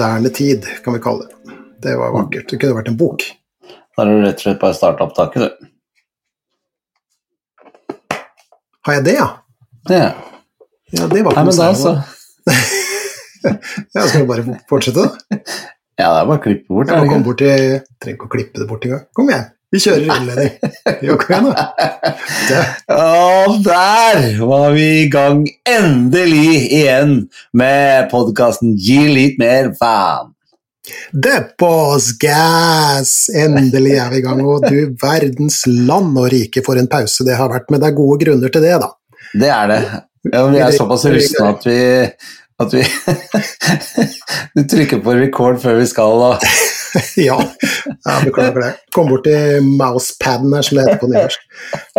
moderne tid, kan vi kalle det. Det var vakkert. Det kunne vært en bok. Da har du rett og slett bare starta opptaket, du. Har jeg det, ja? Ja. Ja, det var Nei, ikke men da så. Ja, skal vi bare fortsette, da? Ja, det er bare å klippe bort. Jeg må komme bort til Trenger ikke å klippe det bort engang. Kom igjen, vi kjører innledning. Jo, kom igjen, da. Og der var vi i gang endelig igjen med podkasten Gi litt mer faen. The Boss Gas! Endelig er vi i gang, og du verdens land og rike for en pause det har vært. Men det er gode grunner til det, da. Det er det. Ja, vi er såpass rustne at vi at vi Du trykker på record før vi skal, og ja, ja, beklager det. Kom bort til mousepaden her, som det heter på nynorsk.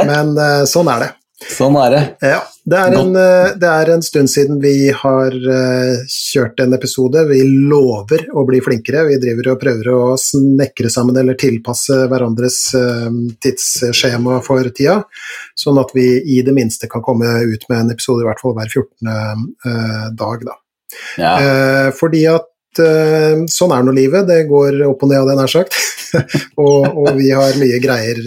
Men eh, sånn er det. Sånn er det. Ja, det er, en, eh, det er en stund siden vi har eh, kjørt en episode. Vi lover å bli flinkere. Vi driver og prøver å snekre sammen eller tilpasse hverandres eh, tidsskjema for tida, sånn at vi i det minste kan komme ut med en episode i hvert fall hver 14. eh, dag. Da. Ja. Fordi at sånn er nå livet, det går opp og ned, hadde jeg nær sagt. og, og vi har mye greier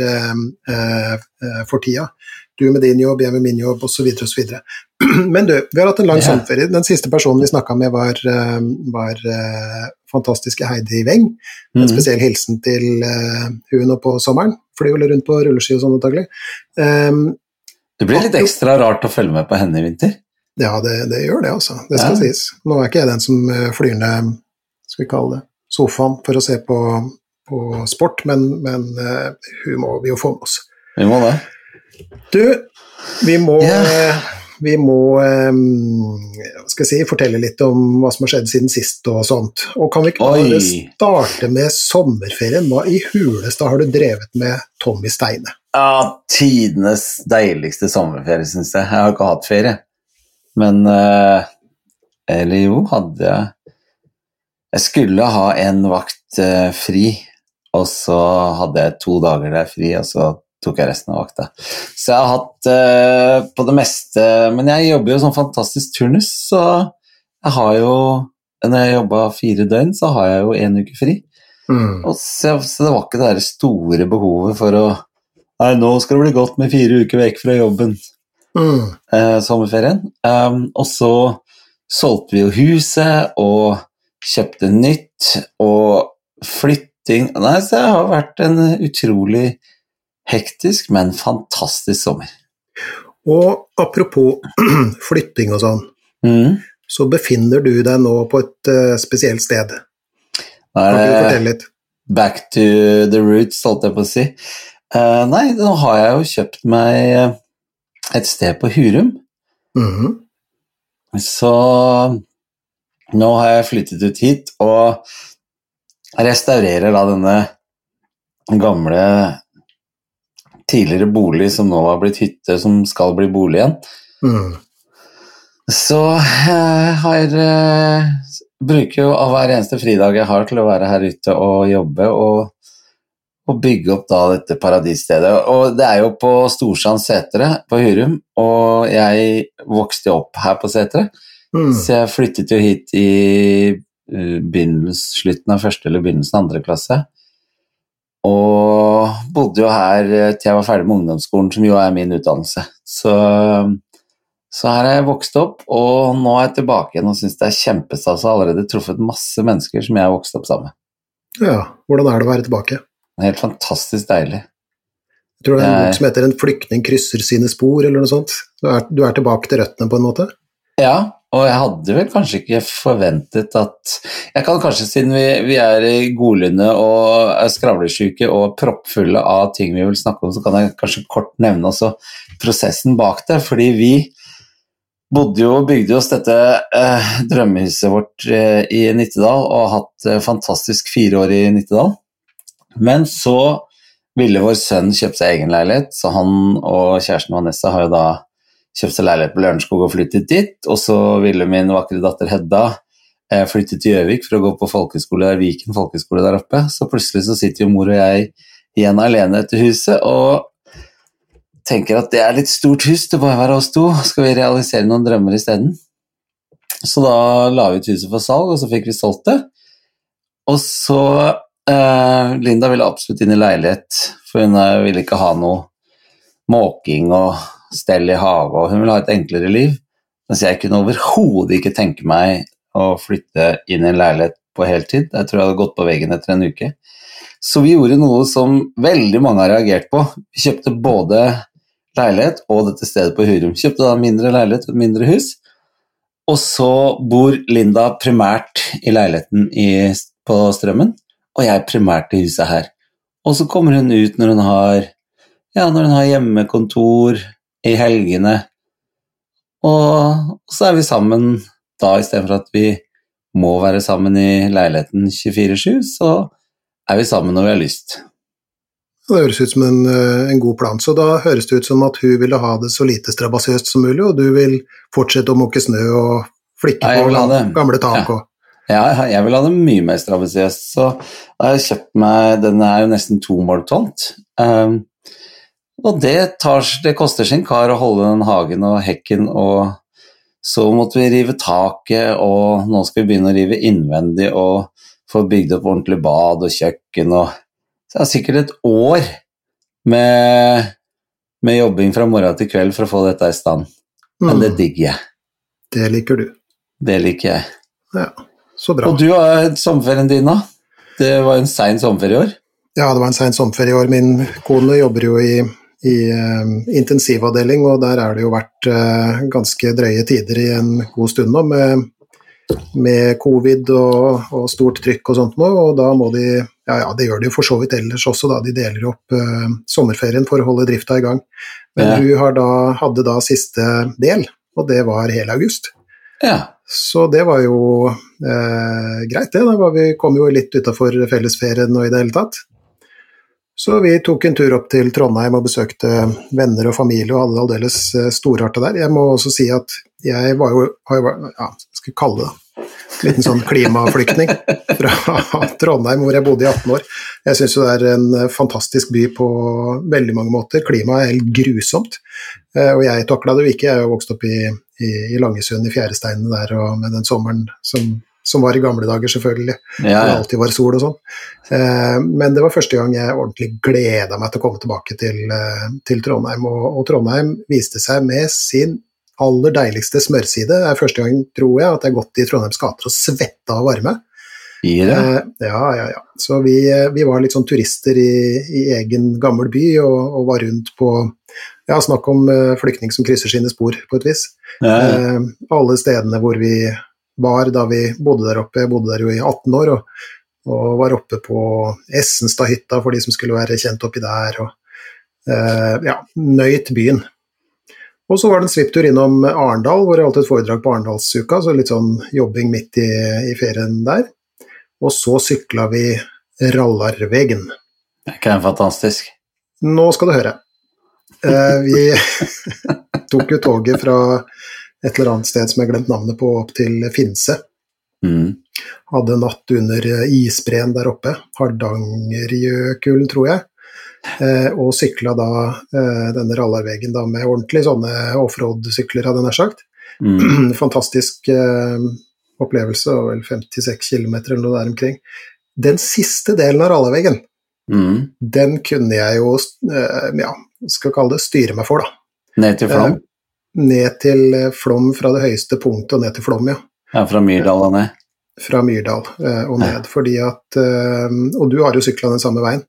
for tida. Du med din jobb, jeg med min jobb, osv. osv. Men du, vi har hatt en lang yeah. sommerferie. Den siste personen vi snakka med, var, eh, var uh, fantastiske Heidi Weng. En Mhm. spesiell hilsen til uh, hun nå på sommeren. Flyr vel rundt på rulleski og sånn antagelig. Um, Det blir litt ekstra rart å følge med på henne i vinter. ja, det, det gjør det, altså. Det skal Ja. sies. Nå er ikke jeg den som flyr ned skal vi kalle det, sofaen for å se på, på sport, men, men uh, hun må vi jo få med oss. Vi må det. Du, vi må, eh, vi må skal si, fortelle litt om hva som har skjedd siden sist og sånt. Og kan vi ikke bare starte med sommerferien? Hva i huleste har du drevet med Tommy Steine? Ja, tidenes deiligste sommerferie, syns jeg. Jeg har ikke hatt ferie. Men eh, Eller jo, hadde jeg Jeg skulle ha en vakt eh, fri, og så hadde jeg to dager der fri, og så tok jeg resten av vakta. Så jeg har hatt uh, på det meste Men jeg jobber jo sånn fantastisk turnus, så jeg har jo Når jeg jobba fire døgn, så har jeg jo én uke fri. Mm. Så, så det var ikke det store behovet for å Nei, nå skal det bli godt med fire uker vekk fra jobben, Mm. Uh, sommerferien. Um, og så solgte vi jo huset og kjøpte nytt og flytting Nei, så det har vært en utrolig hektisk, men fantastisk sommer. Og apropos flytting og sånn, Mm. så befinner du deg nå på et uh, spesielt sted. Kan du fortelle litt? back to the roots, holdt jeg på å si. Uh, nei, nå har jeg jo kjøpt meg eh, et sted på Hurum. Mm. Så nå har jeg flyttet ut hit og restaurerer da denne gamle tidligere bolig som nå har blitt hytte, som skal bli bolig igjen. Mm. Så jeg har eh, bruker jo av hver eneste fridag jeg har til å være her ute og jobbe og, og bygge opp da dette paradisstedet. Og det er jo på Storsand setre på Hurum, og jeg vokste jo opp her på seteret. Mm. Så jeg flyttet jo hit i eh, slutten av første eller begynnelsen av andre klasse. Og bodde jo her eh, til jeg var ferdig med ungdomsskolen, som jo er min utdannelse. Så, så her har jeg vokst opp, og nå er jeg tilbake igjen og syns det er kjempestas. Jeg har allerede truffet masse mennesker som jeg har vokst opp sammen med. Ja, hvordan er det å være tilbake? Helt fantastisk deilig. Jeg tror det er noe som heter 'En flyktning krysser sine spor', eller noe sånt. Du er, du er tilbake til røttene på en måte? Ja, og jeg hadde vel kanskje ikke forventet at Jeg kan kanskje, siden vi, vi er i godlynne og er skravlesjuke og proppfulle av ting vi vil snakke om, så kan jeg kanskje kort nevne også prosessen bak det. Fordi vi bodde jo og bygde oss dette eh, drømmehuset vårt eh, i Nittedal og har hatt eh, fantastisk fire år i Nittedal. Men så ville vår sønn kjøpe seg egen leilighet, så han og kjæresten Vanessa har jo da kjøpt seg leilighet på Lørenskog og flyttet dit. Og så ville min vakre datter Hedda eh, flytte til Gjøvik for å gå på folkeskole, Viken folkeskole der oppe. Så plutselig så sitter jo mor og jeg igjen alene etter huset og tenker at det er litt stort hus, det bare være oss to. Skal vi realisere noen drømmer isteden? Så da la vi ut huset for salg, og så fikk vi solgt det. Og så eh, Linda ville absolutt inn i leilighet, for hun eh, ville ikke ha noe måking og stell i hage, og hun ville ha et enklere liv. Mens jeg kunne overhodet ikke tenke meg å flytte inn i en leilighet på heltid. Jeg tror jeg hadde gått på veggen etter en uke. Så vi gjorde noe som veldig mange har reagert på. Vi kjøpte både leilighet og dette stedet på Hurum. Kjøpte da mindre leilighet og mindre hus. Og så bor Linda primært i leiligheten i, på Strømmen, og jeg primært i huset her. Og så kommer hun ut når hun har, ja, når hun har hjemmekontor i helgene. Og så er vi sammen da istedenfor at vi må være sammen i leiligheten 24-7, så er vi sammen når vi har lyst. Det høres ut som en, eh, en, god plan. Så da høres det ut som at hun ville ha det så lite strabasiøst som mulig, og du vil fortsette å måke snø og flikke ja, på gamle tak og ja. ja, jeg vil ha det mye mer strabasiøst. Så da har jeg kjøpt meg Den er jo nesten to mål tomt. Um, og det, tar, det koster sin kar å holde den hagen og hekken og så måtte vi rive taket, og nå skal vi begynne å rive innvendig og få bygd opp ordentlig bad og kjøkken og Så det er sikkert et år med, med jobbing fra morgen til kveld for å få dette i stand. Men mm. det digger jeg. Det liker du. Det liker jeg. Ja, så bra. Og du har sommerferien din, da? Det var en sein sommerferie i år? Ja, det var en sein sommerferie i år. Min kone jobber jo i i uh, intensivavdeling, og der er det jo vært uh, ganske drøye tider i en god stund nå, med, med covid og, og, stort trykk og sånt noe, og da må de ja, ja, det gjør de jo for så vidt ellers også, da. De deler opp uh, sommerferien for å holde drifta i gang. Men ja. hun da, hadde da siste del, og det var hele august. Ja. Så det var jo eh, greit, det. Da vi kom jo litt utafor fellesferien og i det hele tatt. Så vi tok en tur opp til Trondheim og besøkte venner og familie og hadde det aldeles eh, storarta der. Jeg må også si at jeg var jo, har ja, skal jeg kalle det en liten sånn klimaflyktning fra Trondheim, hvor jeg bodde i 18 år. Jeg syns jo det er en fantastisk by på veldig mange måter. Klimaet er helt grusomt. Eh, og jeg takla det jo ikke, jeg er jo vokst opp i, i, i Langesund, i fjæresteinene der, og med den sommeren som som var i gamle dager, selvfølgelig. Ja, ja. Det alltid var sol og sånn. Eh, men det var første gang jeg ordentlig gleda meg til å komme tilbake til, eh, til Trondheim. Og, og, Trondheim viste seg med sin aller deiligste smørside. Det er første gang, tror jeg, at jeg har gått i Trondheims gater og svetta av varme. Eh, ja, ja, ja. Så vi, vi, var litt sånn turister i, i egen gammel by og, og, var rundt på ja, Snakk om uh, flyktning som krysser sine spor, på et vis. Ja. Eh, alle stedene hvor vi var da vi bodde der oppe. Jeg bodde der jo i 18 år og, og var oppe på Essenstadhytta for de som skulle være kjent oppi der. og eh, ja, nøyt byen. Og så var det en svipptur innom Arendal, hvor jeg holdt et foredrag på Arendalsuka, så litt sånn jobbing midt i, i ferien der. Og så sykla vi Rallarvegen. Det er ikke fantastisk? Nå skal du høre. Eh, vi tok jo toget fra et eller annet sted som jeg har glemt navnet på, opp til Finse. Mm. Hadde natt under eh, isbreen der oppe, Hardangerjøkulen, tror jeg. Eh, og sykla da eh, denne rallarvegen da med ordentlig sånne offroad-sykler, hadde jeg nær sagt. Mm. Fantastisk eh, opplevelse, og vel 56 km eller noe der omkring. Den siste delen av rallarvegen, mm. den kunne jeg jo, eh, ja, skal kalle det, styre meg for, da. Ned til Flåm? Eh, ned til Flom fra det høyeste punktet og ned til Flom, ja. Ja, Fra Myrdal og ned? Fra Myrdal eh, og ned, ja. fordi at eh, Og du har jo sykla den samme veien.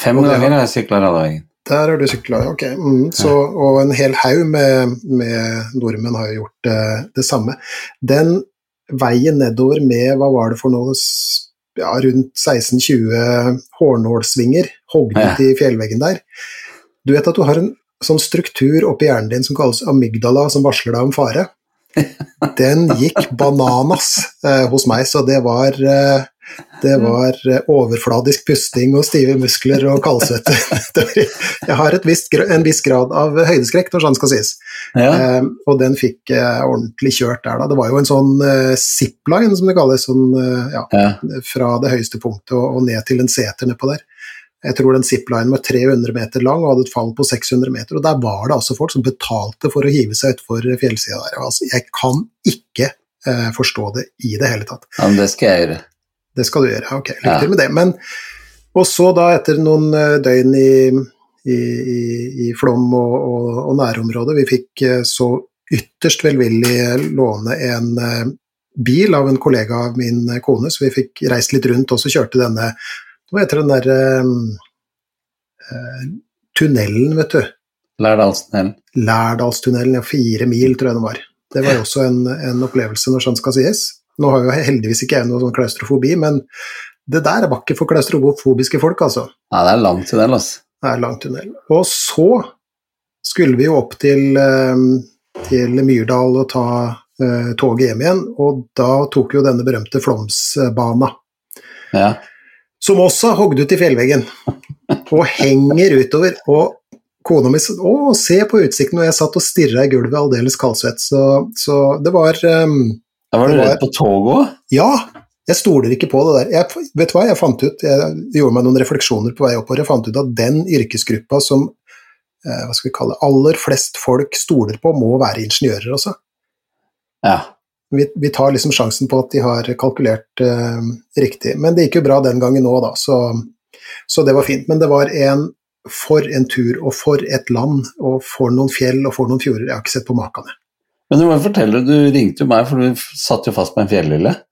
Fem ganger har jeg sykla veien. Der har du sykla, ok. Mm, så, og en hel haug med, med, nordmenn har jo gjort uh, det samme. Den veien nedover med, hva var det for noe, ja, rundt 16-20 hårnålsvinger hogget ja. i fjellveggen der. Du vet at du har en sånn struktur oppi hjernen din som kalles amygdala, som varsler deg om fare. Den gikk bananas eh, hos meg, så det var eh, det var eh, overfladisk pusting og stive muskler og kaldsvette. Jeg har visst, en viss grad av høydeskrekk, når sånn skal sies. Ja. Eh, og den fikk jeg ordentlig kjørt der, da. Det var jo en sånn uh, zipline, som det kalles, sånn, uh, ja, ja. fra det høyeste punktet og, og ned til en seter nedpå der. Jeg tror den ziplinen var 300 meter lang og hadde et fall på 600 meter. Og der var det altså folk som betalte for å hive seg utfor fjellsida der. Altså, jeg kan ikke eh, forstå det i det hele tatt. Ja, men det skal jeg gjøre. Det skal du gjøre. Ok, lykke Ja. til med det. Men, og så da, etter noen eh, døgn i, i, i, i Flom og, og, og nærområdet, vi fikk eh, så ytterst velvillig låne en eh, bil av en kollega av min eh, kone, så vi fikk reist litt rundt og så kjørte denne Hva heter den derre eh, tunnelen, vet du? Lærdalstunnelen. Lærdalstunnelen, ja, fire mil tror jeg den var. Det var jo også en, en opplevelse når sånn skal sies. Nå har jo heldigvis ikke jeg noe sånn klaustrofobi, men det der var ikke for klaustrofobiske folk, altså. Ja, det er lang tunnel, altså. Det er lang tunnel. Og så skulle vi jo opp til, eh, til Myrdal og ta uh, toget hjem igjen, og da tok jo denne berømte Flåmsbana, Ja. Som også er hogd ut i fjellveggen, og henger utover. og Kona mi sa 'Å, se på utsikten', og jeg satt og stirra i gulvet aldeles kaldsvett. Så, så det var um, Da var du redd på toget òg? Ja, jeg stoler ikke på det der. Jeg, vet du hva jeg fant ut? Jeg gjorde meg noen refleksjoner på vei oppover. Jeg fant ut at den yrkesgruppa som eh, hva skal vi kalle det, aller flest folk stoler på, må være ingeniører også. Ja. Vi, vi tar liksom sjansen på at de har kalkulert eh, riktig. Men det gikk jo bra den gangen òg, da, så, så det var fint. Men det var en for en tur, og for et land, og for noen fjell og for noen fjorder. Jeg har ikke sett på makene. Men du må fortelle, du ringte jo meg, for du satt jo fast på en fjellhylle.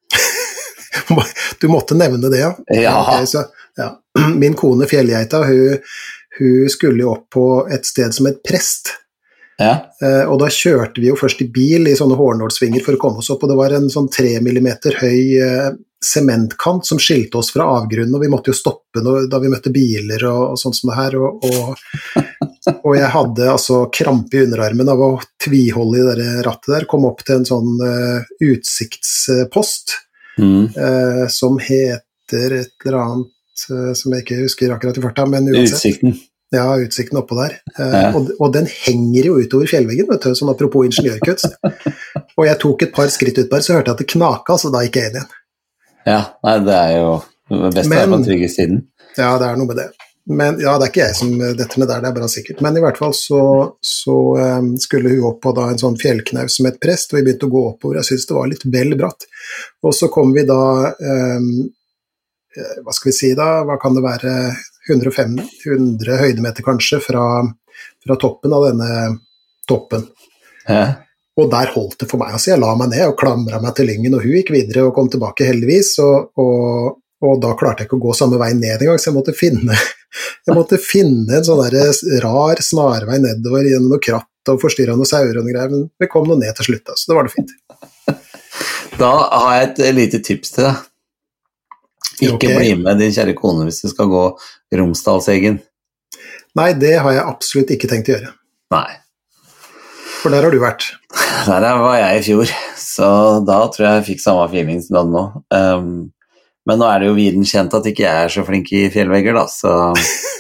Du måtte nevne det, ja. Ja. Okay, så, ja. Min kone Fjellgeita, hun, hun skulle jo opp på et sted som het Prest. Ja. Eh, og da kjørte vi jo først i bil i sånne hårnålsvinger for å komme oss opp, og det var en sånn tre millimeter høy eh, sementkant som skilte oss fra avgrunnen, og vi måtte jo stoppe da vi møtte biler og, og sånn som det her. Og, og, og jeg hadde altså krampe i underarmen av å tviholde i det rattet der. Kom opp til en sånn uh, utsiktspost Mm. uh, som heter et eller annet uh, som jeg ikke husker akkurat i farta, men uansett. Utsikten. Ja, utsikten oppå der. Eh, Ja. og, og den henger jo utover fjellveggen, vet du, sånn apropos ingeniørkunst. og jeg tok et par skritt ut der, så hørte jeg at det knaka, så da gikk jeg inn igjen. Ja, nei, det er jo best å være på den trygge siden. Ja, det er noe med det. Men ja, det er ikke jeg som detter ned der, det er bra sikkert. Men i hvert fall så, så um, skulle hun opp på da en sånn fjellknaus som het Prest, og vi begynte å gå oppover. Jeg syntes det var litt vel bratt. Og så kom vi da eh, eh, Hva skal vi si da, hva kan det være 105, 100 høydemeter kanskje fra, fra toppen av denne toppen. Hæ? Og der holdt det for meg. Altså, jeg la meg ned og klamra meg til lyngen, og hun gikk videre og kom tilbake, heldigvis. Og, og, og da klarte jeg ikke å gå samme vei ned engang, så jeg måtte finne, jeg måtte finne en sånn der rar snarvei nedover gjennom noe kratt og forstyrra noen sauer og noe greier. Men vi kom nå ned til slutt, så så det var det fint. Da har jeg et lite tips til deg. Ikke okay. bli med din kjære kone hvis du skal gå Romsdalseggen. Nei, det har jeg absolutt ikke tenkt å gjøre. Nei. For der har du vært. Der var jeg i fjor, så da tror jeg jeg fikk samme feeling som den nå. Um, men nå er det jo viden kjent at ikke jeg er så flink i fjellvegger, da, så,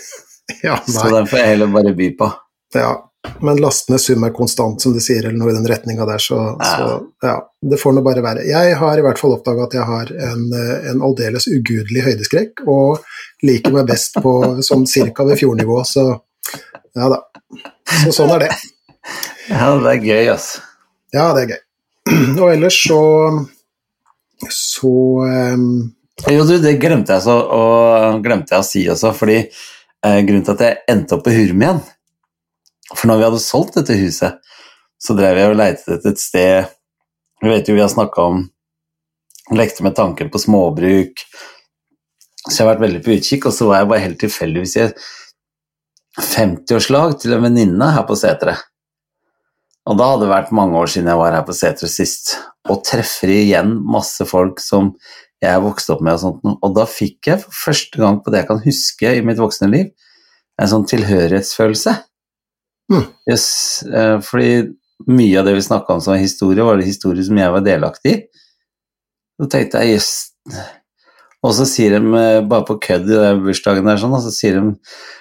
Ja, så den får jeg heller bare by på. Ja. Men lastende sum er konstant, som du sier, eller noe i den retninga der, så, så ja. Det får nå bare være. Jeg har i hvert fall oppdaga at jeg har en, en aldeles ugudelig høydeskrekk, og liker meg best på sånn cirka ved fjordnivå, så ja da. Så sånn er det. Ja, det er gøy, altså. Ja, det er gøy. Og ellers så så um, Jo, du, det glemte jeg, så, og glemte jeg å si også, fordi eh, grunnen til at jeg endte opp på Hurm igjen For når vi hadde solgt dette huset, så drev jeg og letet etter et sted Vi vet jo vi har snakka om Lekte med tanken på småbruk. Så jeg har vært veldig på utkikk, og så var jeg bare helt tilfeldigvis i et 50-årslag til en venninne her på Setre. Og da hadde det vært mange år siden jeg var her på Setre sist, og treffer igjen masse folk som jeg vokste opp med og sånt, og da fikk jeg for første gang på det jeg kan huske i mitt voksne liv, en sånn tilhørighetsfølelse. Mm. Yes, eh, fordi mye av det vi snakka om som er historie, var det historie som jeg var delaktig i. Så tenkte jeg jøss Og så sier de, eh, bare på kødd i den bursdagen der, sånn, og så sier de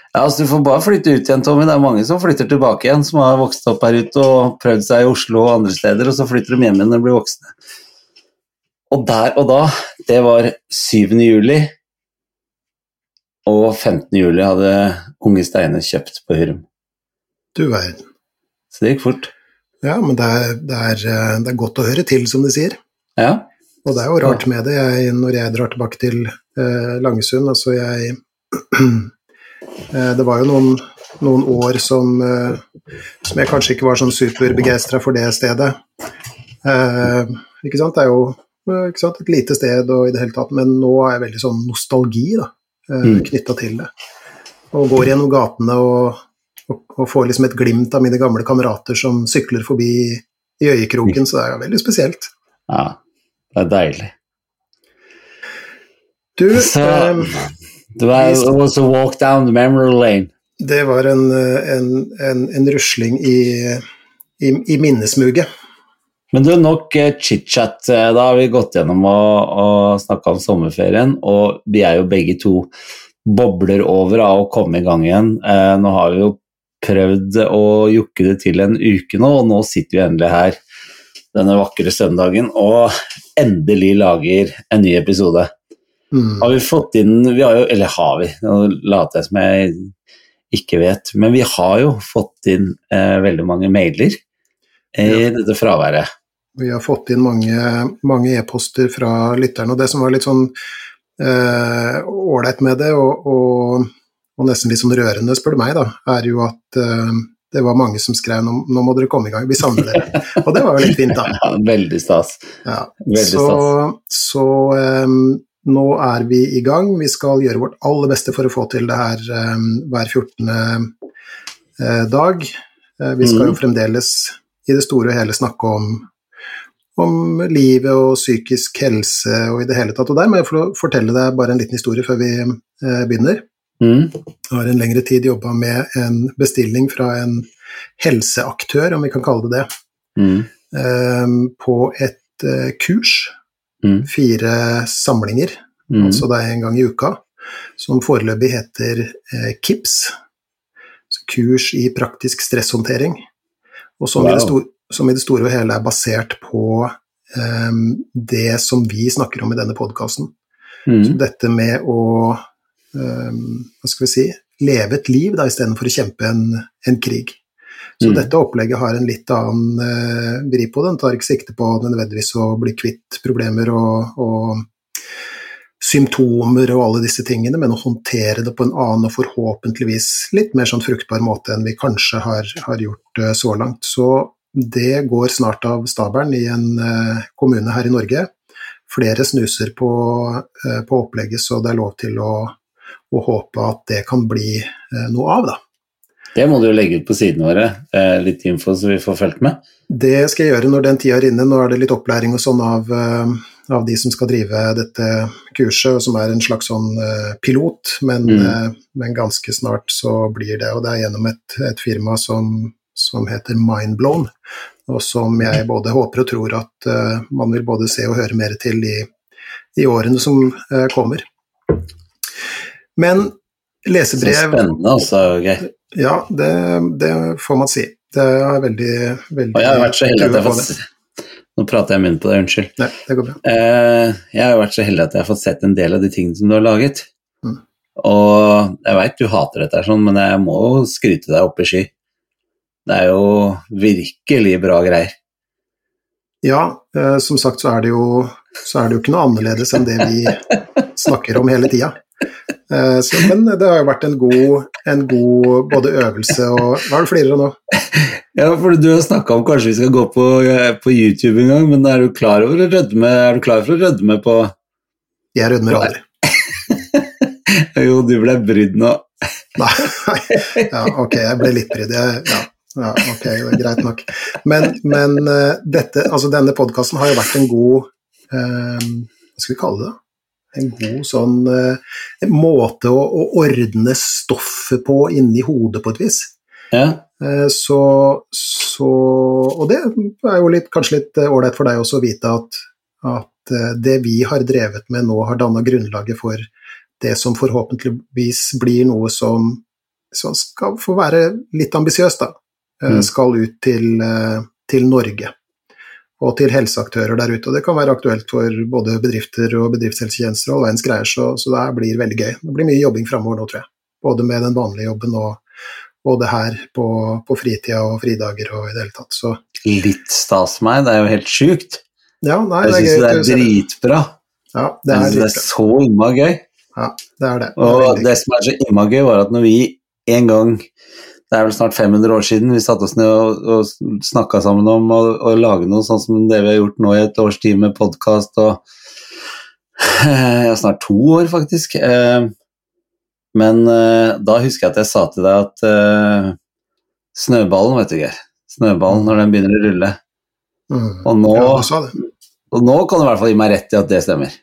ja, altså Du får bare flytte ut igjen, Tommy. Det er mange som flytter tilbake igjen, som har vokst opp her ute og prøvd seg i Oslo og andre steder, og så flytter de hjem igjen når de blir voksne. Og der og da, det var 7. juli, og 15. juli hadde Unge Steine kjøpt på Hurum. Du verden. Så det gikk fort. Ja, men det er, det, er, eh, det er godt å høre til, som de sier. Ja. Og det er jo rart med det jeg, når jeg drar tilbake til eh, Langesund. Altså jeg eh, Det var jo noen, noen år som, eh, som jeg kanskje ikke var sånn superbegeistra for det stedet. Eh, ikke sant? Det er jo ikke sant? et lite sted og i det hele tatt, men nå er jeg veldig sånn nostalgi da, eh, Mm. knytta til det. Og går gjennom gatene og, og, og får liksom et glimt av mine gamle kamerater som sykler forbi i øyekroken, så det er veldig spesielt. Ja, det er deilig. Du, Så um, det var, a walk down the memory lane. det var en, en, en, en rusling i, i, i minnesmuget. Men du, nok eh, chit-chat. eh, Da har vi gått gjennom og, og snakka om sommerferien, og vi er jo begge to bobler over av å komme i gang igjen. Eh, nå har vi jo prøvd å jukke det til en uke nå, og nå sitter vi endelig her denne vakre søndagen og endelig lager en ny episode. Mm. Har vi fått inn vi har jo, Eller har vi? Nå later jeg som jeg ikke vet. Men vi har jo fått inn eh, veldig mange mailer i Ja. dette fraværet. Vi har fått inn mange mange e-poster fra lytterne, og det som var litt sånn eh, med det, og, og, og nesten litt sånn rørende, spør du meg, da, er jo at eh, det var mange som skrev nå, 'nå må dere komme i gang, vi savner dere'. Og det var jo litt fint, da. Ja, veldig stas. Ja. Veldig Så, så um, nå er vi i gang. Vi skal gjøre vårt aller beste for å få til det her um, hver 14. Uh, dag. Uh, vi skal mm. jo fremdeles i det store og hele snakke om, om livet og psykisk helse og i det hele tatt. Og der må jeg få fortelle deg bare en liten historie før vi uh, begynner. Mm. Har en lengre tid jobba med en bestilling fra en helseaktør, om vi kan kalle det det, Mm. um, på et uh, kurs Mm. fire samlinger, Mm. altså det er en gang i uka, som foreløpig heter uh, KIPS, kurs i praktisk stresshåndtering, og som, i, det store, som i det store og hele er basert på um, det som vi snakker om i denne podkasten. Så Mm. dette med å hva skal vi si, leve et liv da, istedenfor å kjempe en, en krig. Så Mm. dette opplegget har en litt annen eh, vri på det. Den tar ikke sikte på nødvendigvis å bli kvitt problemer og, og symptomer og alle disse tingene, men å håndtere det på en annen og forhåpentligvis litt mer sånn fruktbar måte enn vi kanskje har, har gjort eh, så langt. Så det går snart av stabelen i en eh, kommune her i Norge. Flere snuser på, eh, på opplegget, så det er lov til å, å håpe at det kan bli eh, noe av, da. Det må du jo legge ut på sidene våre, eh, litt info så vi får fulgt med. Det skal jeg gjøre når den tida er inne. Nå er det litt opplæring og sånn av, eh, av de som skal drive dette kurset, og som er en slags sånn pilot, men, Mm. men ganske snart så blir det. Og det er gjennom et, et firma som, som heter Mindblown, og som jeg både håper og tror at man vil både se og høre mer til i, i årene som kommer. Men lesebrev Så spennende altså, Geir. Ja, det, det får man si. Det er veldig, veldig Og jeg har vært så heldig at jeg har fått Nå prater jeg munnen på deg, unnskyld. Nei, det går bra. Eh, jeg har vært så heldig at jeg har fått sett en del av de tingene som du har laget. Mm. Og jeg veit du hater dette, sånn, men jeg må jo skryte deg opp i sky. Det er jo virkelig bra greier. Ja, eh, som sagt så er, det jo, så er det jo ikke noe annerledes enn det vi snakker om hele tida. Eh, så- men det har jo vært en god, en god både øvelse og Hva er det du flirer av nå? Ja, for du har snakka om kanskje vi skal gå på, eh, på YouTube en gang, men er du klar over å rødme? Er du klar for å rødme på Jeg rødmer aldri. Jo, du ble brydd nå. Nei, ja, ok, jeg ble litt brydd. Jeg- Ja, ja, ok, greit nok. Men, men eh, dette, altså denne podkasten har jo vært en god eh, Hva skal vi kalle det? En god sånn eh, måte å, å ordne stoffet på inni hodet på et vis. Ja, Eh, Så, så Og det er jo litt, kanskje litt ålreit for deg også å vite at, at eh, det vi har drevet med nå, har danna grunnlaget for det som forhåpentligvis blir noe som, som skal få være litt ambisiøst, da. Eh, Mm. Skal ut til, eh, til Norge. Og til helseaktører der ute. Og det kan være aktuelt for både bedrifter og bedriftshelsetjenester og all verdens greier, så, så det blir veldig gøy. Det blir mye jobbing framover nå, tror jeg. Både med den vanlige jobben og, og det her på, på fritida og fridager og i det hele tatt. Så litt stas for meg, det er jo helt sjukt. Ja, nei, Jeg det syns det er dritbra. Ja, det Jeg er synes det er dritbra. så innmari gøy. Ja, det er det. det er Og det som er så innmari gøy, var at når vi en gang Det er vel snart 500 år siden vi satte oss ned og, og snakka sammen om å, å lage noe sånn som det vi har gjort nå i et års tid med podkast og Ja, snart to år, faktisk. Eh, Men eh, da husker jeg at jeg sa til deg at eh, snøballen, vet du, Geir. Snøballen, når den begynner å rulle. Mm. Og nå, Ja, og nå kan du i hvert fall gi meg rett i at det stemmer.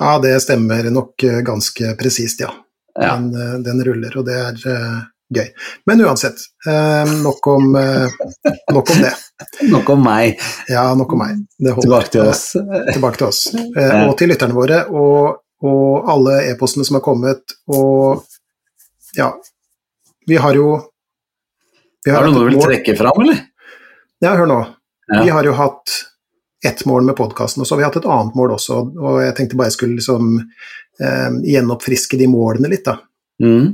Ja, det stemmer nok ganske presist, ja. Ja. Den, den ruller, og det er gøy. Men uansett, eh, nok, om, eh, nok om det. Nok om meg. Ja, nok om meg. Det. Tilbake til oss. Eh, Tilbake til oss. Eh, og til lytterne våre, og, og alle e-postene som har kommet, og ja Vi har jo vi Har du noe du vil trekke fram, eller? Ja, hør nå. Ja. Vi har jo hatt ett mål med podkasten, og så har vi hatt et annet mål også. Og jeg tenkte bare jeg skulle liksom eh, gjenoppfriske de målene litt, da. Mm.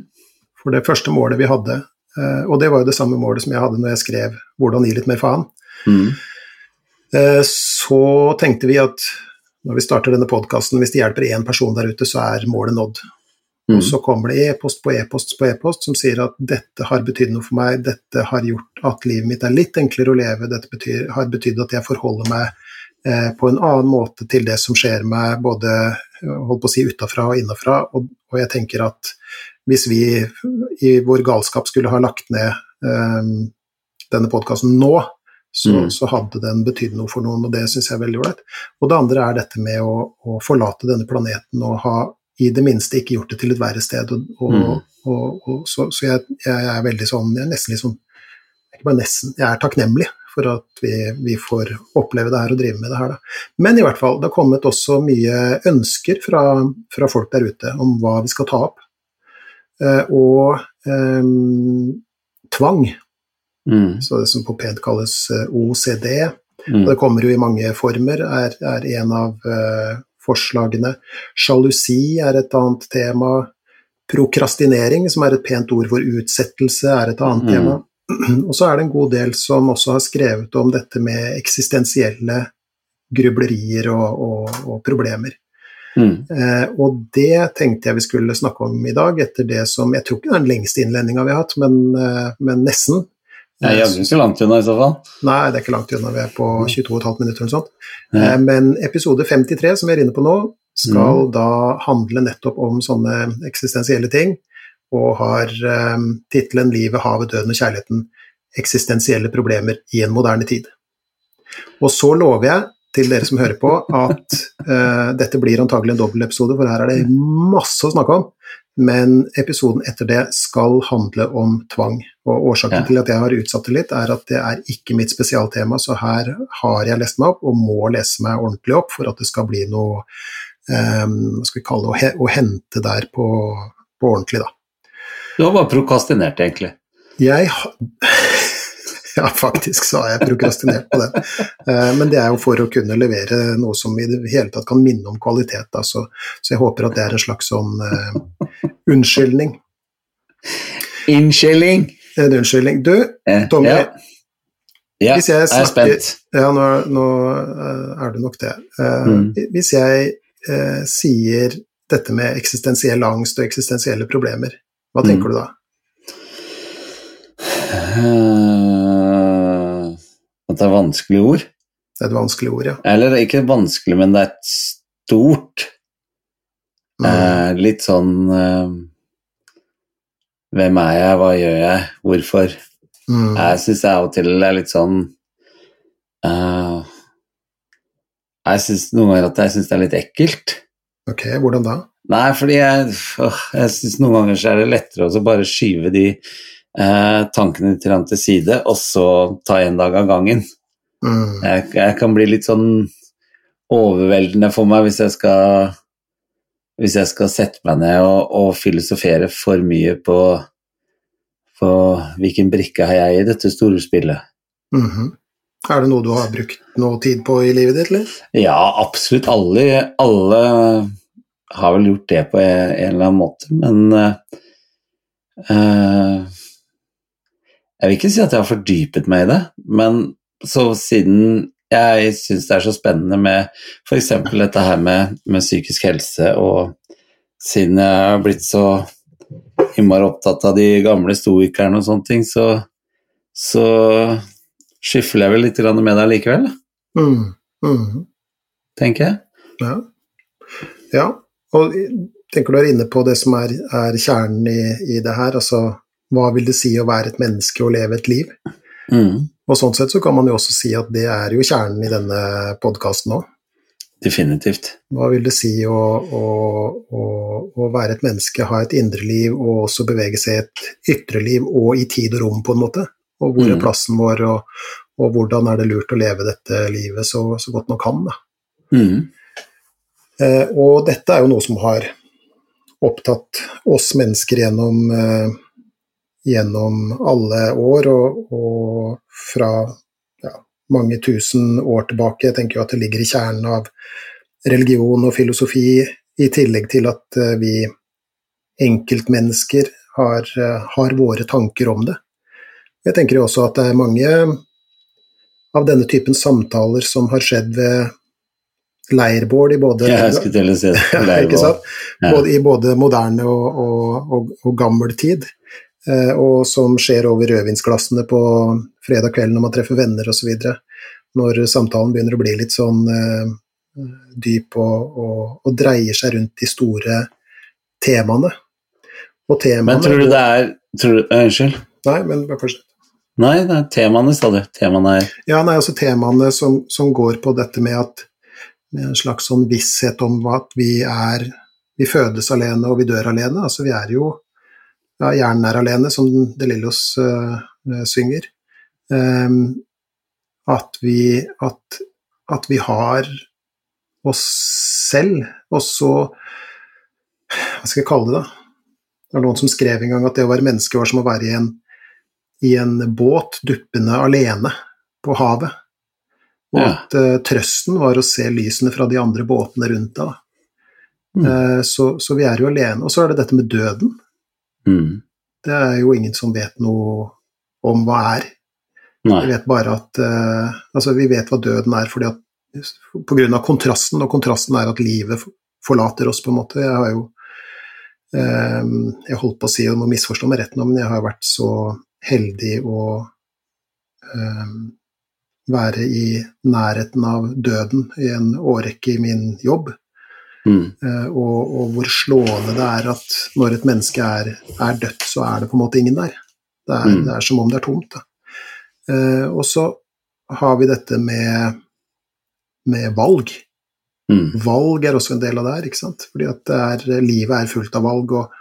For det første målet vi hadde, eh, og det var jo det samme målet som jeg hadde når jeg skrev 'Hvordan gi litt mer faen', Mm. eh, så tenkte vi at når vi starter denne podkasten, hvis det hjelper én person der ute, så er målet nådd. Mm. Og så kommer det e-post på e-post på e-post som sier at dette har betydd noe for meg, dette har gjort at livet mitt er litt enklere å leve, dette betyr, har betydd at jeg forholder meg eh, på en annen måte til det som skjer meg, både eh, holdt på å si utafra og innafra. Og, og jeg tenker at hvis vi i vår galskap skulle ha lagt ned eh, denne podkasten nå, så, Mm. så hadde den betydd noe for noen, og det syns jeg er veldig ålreit. Og det andre er dette med å, å forlate denne planeten og ha i det minste ikke gjort det til et verre sted. Og, og, Mm. og, så så jeg, jeg er veldig sånn Jeg er nesten litt sånn Ikke bare nesten, jeg er takknemlig for at vi, vi får oppleve det her og drive med det her. Da. Men i hvert fall, det har kommet også mye ønsker fra, fra folk der ute om hva vi skal ta opp. Eh, og ehm, tvang, Mm. så det som på PED kalles eh, OCD. Mm. Det kommer jo i mange former, er, er en av eh, forslagene. Sjalusi er et annet tema. Prokrastinering, som er et pent ord for utsettelse, er et annet Mm. tema. Og så er det en god del som også har skrevet om dette med eksistensielle grublerier og, og, og problemer. Mm. Eh, og det tenkte jeg vi skulle snakke om i dag, etter det som Jeg tror ikke det er den lengste innledninga vi har hatt, men, eh, men nesten. Jeg er jaggu ikke langt unna i så fall. Nei, det er ikke langt unna, vi er på 22,5 minutter eller noe sånt. Eh, Men episode 53, som vi er inne på nå, skal da handle nettopp om sånne eksistensielle ting, og har um, tittelen 'Livet, havet, døden og kjærligheten eksistensielle problemer i en moderne tid'. Og så lover jeg til dere som hører på, at uh, dette blir antagelig en dobbeltepisode, for her er det masse å snakke om. Men episoden etter det skal handle om tvang. Og årsaken Ja. til at jeg har utsatt det litt, er at det er ikke mitt spesialtema, så her har jeg lest meg opp, og må lese meg ordentlig opp for at det skal bli noe um, skal vi kalle det, å, he å hente der på, på ordentlig, da. Du har bare prokastinert, egentlig. Jeg ha... Ja, faktisk så har jeg prokrastinert på den. Eh, Men det er jo for å kunne levere noe som i det hele tatt kan minne om kvalitet. Da. Så, så jeg håper at det er en slags sånn uh, unnskyldning. Innskjelling! En unnskyldning. Du, Eh, Tommy, ja. ja, hvis jeg jeg er spent. Ja, nå, nå er du nok det. Uh, Mm. Hvis jeg uh, sier dette med eksistensiell angst og eksistensielle problemer, hva Mm. tenker du da? Eh, At det er vanskelig ord. Det er et vanskelig ord, ja. Eller ikke vanskelig, men det er et stort Mm. eh, Litt sånn eh, Hvem er jeg, hva gjør jeg, hvorfor? Mm. Jeg syns av og til det er litt sånn eh, Jeg syns noen ganger at jeg syns det er litt ekkelt. Ok, hvordan da? Nei, fordi jeg, åh, jeg syns noen ganger så er det lettere å bare skyve de tankene litt til side, og så ta en dag av gangen. Mm. Jeg, jeg kan bli litt sånn overveldende for meg hvis jeg skal hvis jeg skal sette meg ned og, og filosofere for mye på, på hvilken brikke har jeg i dette store spillet. Mhm. Er det noe du har brukt noe tid på i livet ditt, eller? Ja, absolutt. Alle, alle har vel gjort det på en, en eller annen måte, men uh, eh, Jeg vil ikke si at jeg har fordypet meg i det, men så siden jeg syns det er så spennende med f.eks. dette her med, med, psykisk helse, og siden jeg har blitt så innmari opptatt av de gamle stoikerne og sånne ting, så, så skyfler jeg vel litt med deg likevel, mm. Mm. tenker jeg. Ja. ja. og tenker du er inne på det som er, er kjernen i, i, det her, altså hva vil det si å være et menneske og leve et liv? Mm. Og sånn sett så kan man jo også si at det er jo kjernen i denne podkasten òg. Definitivt. Hva vil det si å, å, å, å, være et menneske, ha et indre liv og også bevege seg i et ytre liv og i tid og rom, på en måte? Og hvor er mm. plassen vår, og, og, hvordan er det lurt å leve dette livet så, så godt man kan, da. Mm. Eh, og dette er jo noe som har opptatt oss mennesker gjennom eh, gjennom alle år, og, og fra ja, mange tusen år tilbake. Jeg tenker jo at det ligger i kjernen av religion og filosofi, i tillegg til at uh, vi enkeltmennesker har, uh, har, våre tanker om det. Jeg tenker jo også at det er mange av denne typen samtaler som har skjedd ved leirbål i både, si ja, både, i både moderne og, og, og, og gammel tid. Eh, og som skjer over rødvinsglassene på fredag kveld når man treffer venner osv. Når samtalen begynner å bli litt sånn uh, dyp og, og, og, dreier seg rundt de store temaene. Og temaene Men tror du det er tror du, Unnskyld? Nei, men bare fortsett. Nei, det er temaene, sa du. Temaene er Ja, nei, altså temaene som, som går på dette med at med en slags sånn visshet om at vi er Vi fødes alene og vi dør alene. Altså vi er jo ja, 'Hjernen er alene', som De Lillos uh, synger. Um, at, vi, at, at vi har oss selv, og så Hva skal jeg kalle det, da? Det var noen som skrev en gang at det å være menneske var som å være i en, i en båt duppende alene på havet. Og ja. at uh, trøsten var å se lysene fra de andre båtene rundt deg. Mm. Uh, så, så, vi er jo alene. Og så er det dette med døden. Mm. Det er jo ingen som vet noe om hva er. Nei. Vi vet bare at uh, Altså, vi vet hva døden er fordi at på grunn av kontrasten, og kontrasten er at livet forlater oss, på en måte. Jeg har jo um, Jeg holdt på å si, og må misforstå meg rett nå, men jeg har vært så heldig å um, være i nærheten av døden i en årrekke i min jobb. Mm. Uh, og, og, hvor slående det er at når et menneske er, er, dødt, så er det på en måte ingen der. Det er, mm. det er som om det er tomt. Uh, og så har vi dette med, med valg. Mm. Valg er også en del av det her, ikke sant. Fordi at er, livet er fullt av valg, og,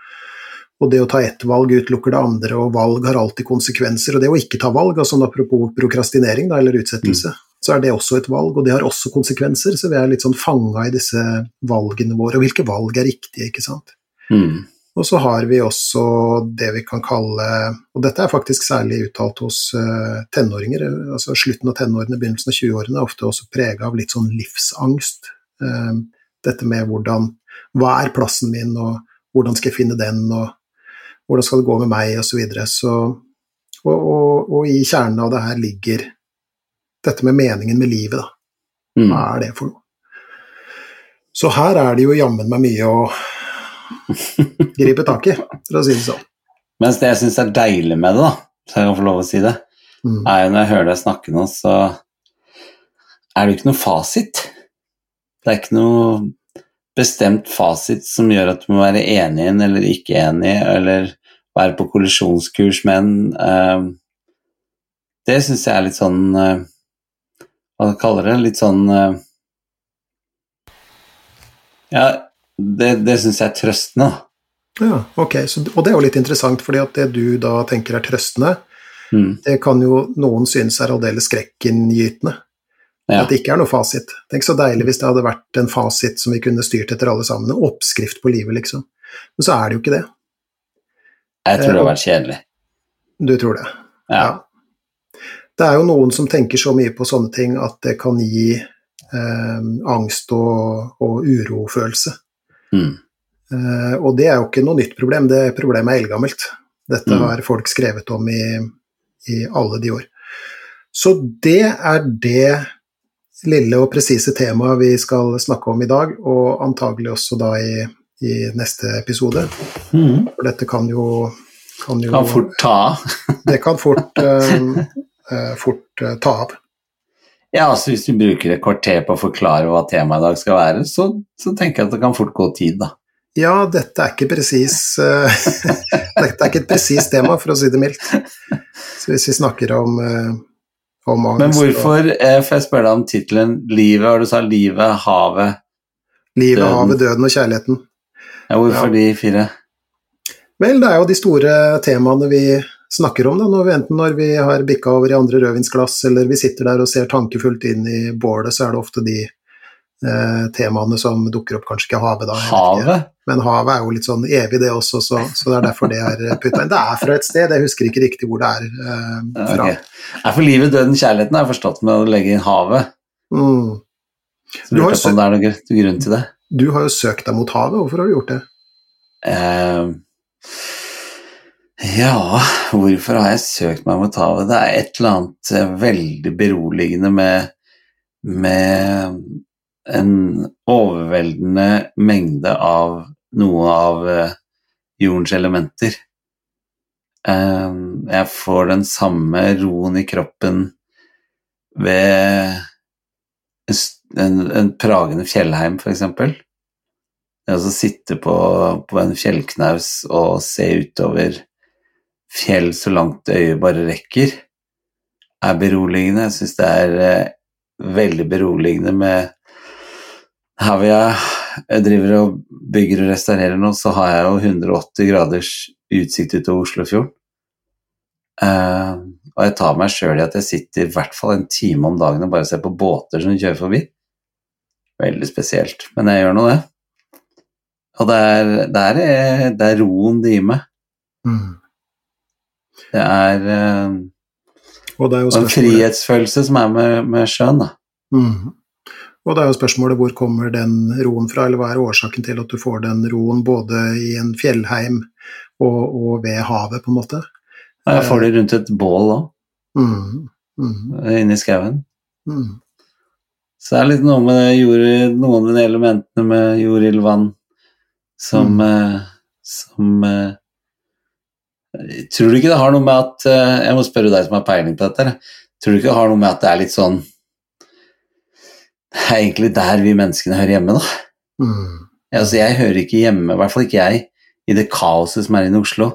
og, det å ta ett valg utelukker det andre, og valg har alltid konsekvenser. Og det å ikke ta valg, altså apropos prokrastinering da, eller utsettelse, mm så er det også et valg, og det har også konsekvenser. Så vi er litt sånn fanga i disse valgene våre, og hvilke valg er riktige, ikke sant. Mm. Og så har vi også det vi kan kalle Og dette er faktisk særlig uttalt hos uh, tenåringer. altså Slutten av tenårene, begynnelsen av 20-årene er ofte også prega av litt sånn livsangst. Uh, dette med hvordan Hva er plassen min, og hvordan skal jeg finne den, og hvordan skal det gå med meg, osv. Så, videre. så og, og, og i kjernen av det her ligger dette med meningen med livet, da. Mm. Hva er det for noe? Så her er det jo jammen meg mye å gripe tak i, for å si det sånn. Mens det jeg syns er deilig med det, da, så jeg kan få lov å si det, mm. er jo når jeg hører deg snakke nå, så er det jo ikke noe fasit. Det er ikke noe bestemt fasit som gjør at du må være enig i en eller ikke enig, eller være på kollisjonskurs med en. Uh, det syns jeg er litt sånn uh, hva kaller det, litt sånn eh, Ja, det, det syns jeg er trøstende. Ja, ok, Så, og det er jo litt interessant, fordi at det du da tenker er trøstende, mm. det kan jo noen synes er aldeles skrekkinngytende. Ja. At det ikke er noe fasit. Tenk så deilig hvis det hadde vært en fasit som vi kunne styrt etter alle sammen. En oppskrift på livet, liksom. Men så er det jo ikke det. Jeg tror det har vært kjedelig. Du tror det? Ja. ja det er jo noen som tenker så mye på sånne ting at det kan gi eh, angst og, og urofølelse. Mm. Eh, og det er jo ikke noe nytt problem, det problemet er eldgammelt. Dette mm. har folk skrevet om i, i, alle de år. Så det er det lille og presise temaet vi skal snakke om i dag, og antagelig også da i, i neste episode. Mm. For dette kan jo Kan, jo, Kan fort ta det kan fort, eh, fort eh, ta av. Ja, altså Hvis du bruker et kvarter på å forklare hva temaet i dag skal være, så, så tenker jeg at det kan fort gå tid, da. Ja, dette er ikke presis eh, Dette er ikke et presist tema, for å si det mildt. Så hvis vi snakker om, eh, om angst Men hvorfor, eh, får jeg spørre deg om tittelen 'Livet', og du sa 'Livet', 'Havet'. livet, døden. havet, døden og kjærligheten Ja, hvorfor Ja. de fire? Vel, det er jo de store temaene vi snakker om, da, når vi, enten når vi har bikka over i andre rødvinsglass, eller vi sitter der og ser tankefullt inn i bålet, så er det ofte de eh, temaene som dukker opp. Kanskje ikke havet, da. Havet? Men havet er jo litt sånn evig, det også, så, så det er derfor det er putta inn. Det er fra et sted, jeg husker ikke riktig hvor det er eh, fra. Ok. Er for livet, døden, kjærligheten har jeg forstått med å legge inn havet. Mm. Så Du har på om det er noen grunn til det. Du har jo søkt deg mot havet, hvorfor har du gjort det? Eh, ja, hvorfor har jeg søkt meg mot havet? Det er et eller annet eh, veldig beroligende med, med en overveldende mengde av noe av eh, jordens elementer. Eh, jeg får den samme roen i kroppen ved en, en pragende fjellheim, for eksempel. Det å sitte på, på en fjellknaus og se utover fjell så langt øyet bare rekker, er beroligende. Jeg syns det er eh, veldig beroligende med Her hvor jeg, driver og bygger og restaurerer nå, så har jeg jo 180 graders utsikt utover Oslofjorden. Eh, og jeg tar meg sjøl i at jeg sitter i hvert fall en time om dagen og bare ser på båter som kjører forbi. Veldig spesielt, men jeg gjør nå det. Og det er, det er, det er roen det gir meg. Mm. Det er eh, Og det er en frihetsfølelse som er med, med sjøen, da. Mm. Og det er jo spørsmålet hvor kommer den roen fra, eller hva er årsaken til at du får den roen både i en fjellheim og, og ved havet, på en måte? Ja, jeg får det rundt et bål òg, Mm. Mm. inne i skauen. Mm. Så det er litt noe med jord, noen av de elementene med jord, ild, vann som, Mm. eh, som eh, Tror du ikke det har noe med at eh, Jeg må spørre deg som har peiling på dette. Tror du ikke det har noe med at det er litt sånn Det er egentlig der vi menneskene hører hjemme, da. Mm. Altså, jeg hører ikke hjemme, i hvert fall ikke jeg, i det kaoset som er inne i Oslo.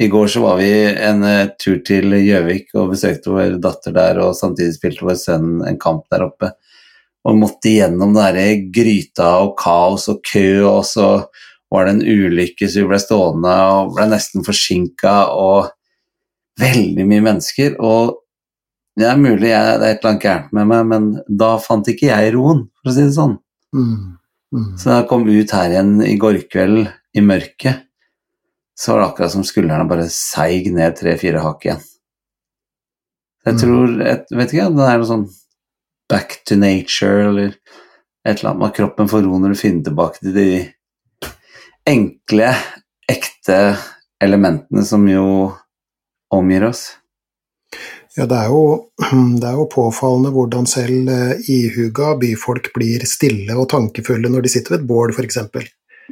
I går så var vi en uh, tur til Gjøvik og besøkte vår datter der, og samtidig spilte vår sønn en kamp der oppe. Og måtte gjennom den derre gryta og kaos og kø, og så var det en ulykke, så vi ble stående og ble nesten forsinka, og veldig mye mennesker. Og det er mulig jeg, det er et eller annet gærent med meg, men da fant ikke jeg roen, for å si det sånn. Mm. Mm. Så da jeg kom ut her igjen i går kveld i mørket, så var det akkurat som skuldrene bare seig ned tre-fire hakk igjen. Jeg Mm. tror jeg Vet ikke, det er noe sånn back to nature, eller et eller annet med kroppen får ro når du finner tilbake til de enkle, ekte elementene som jo omgir oss. Ja, det er, jo, det er jo påfallende hvordan selv eh, ihuga byfolk blir stille og tankefulle når de sitter ved et bål, f.eks.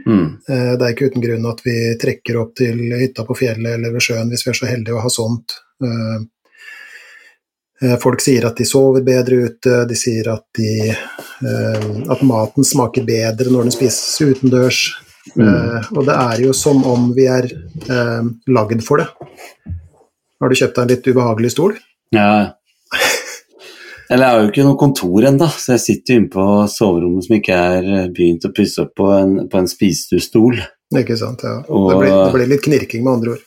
Mm. Eh, Det er ikke uten grunn at vi trekker opp til hytta på fjellet eller ved sjøen hvis vi er så heldige å ha sånt. Eh, Folk sier at de sover bedre ute, de sier at, de, at maten smaker bedre når den spises utendørs. Mm. Eh, Og det er jo som om vi er uh, lagd for det. Har du kjøpt deg en litt ubehagelig stol? Ja. Eller jeg har jo ikke noe kontor ennå, så jeg sitter inne på soverommet som ikke er eh, begynt å pusse opp på en, på en spisestuestol. Ikke sant, ja. Og- Det blir, det blir litt knirking, med andre ord.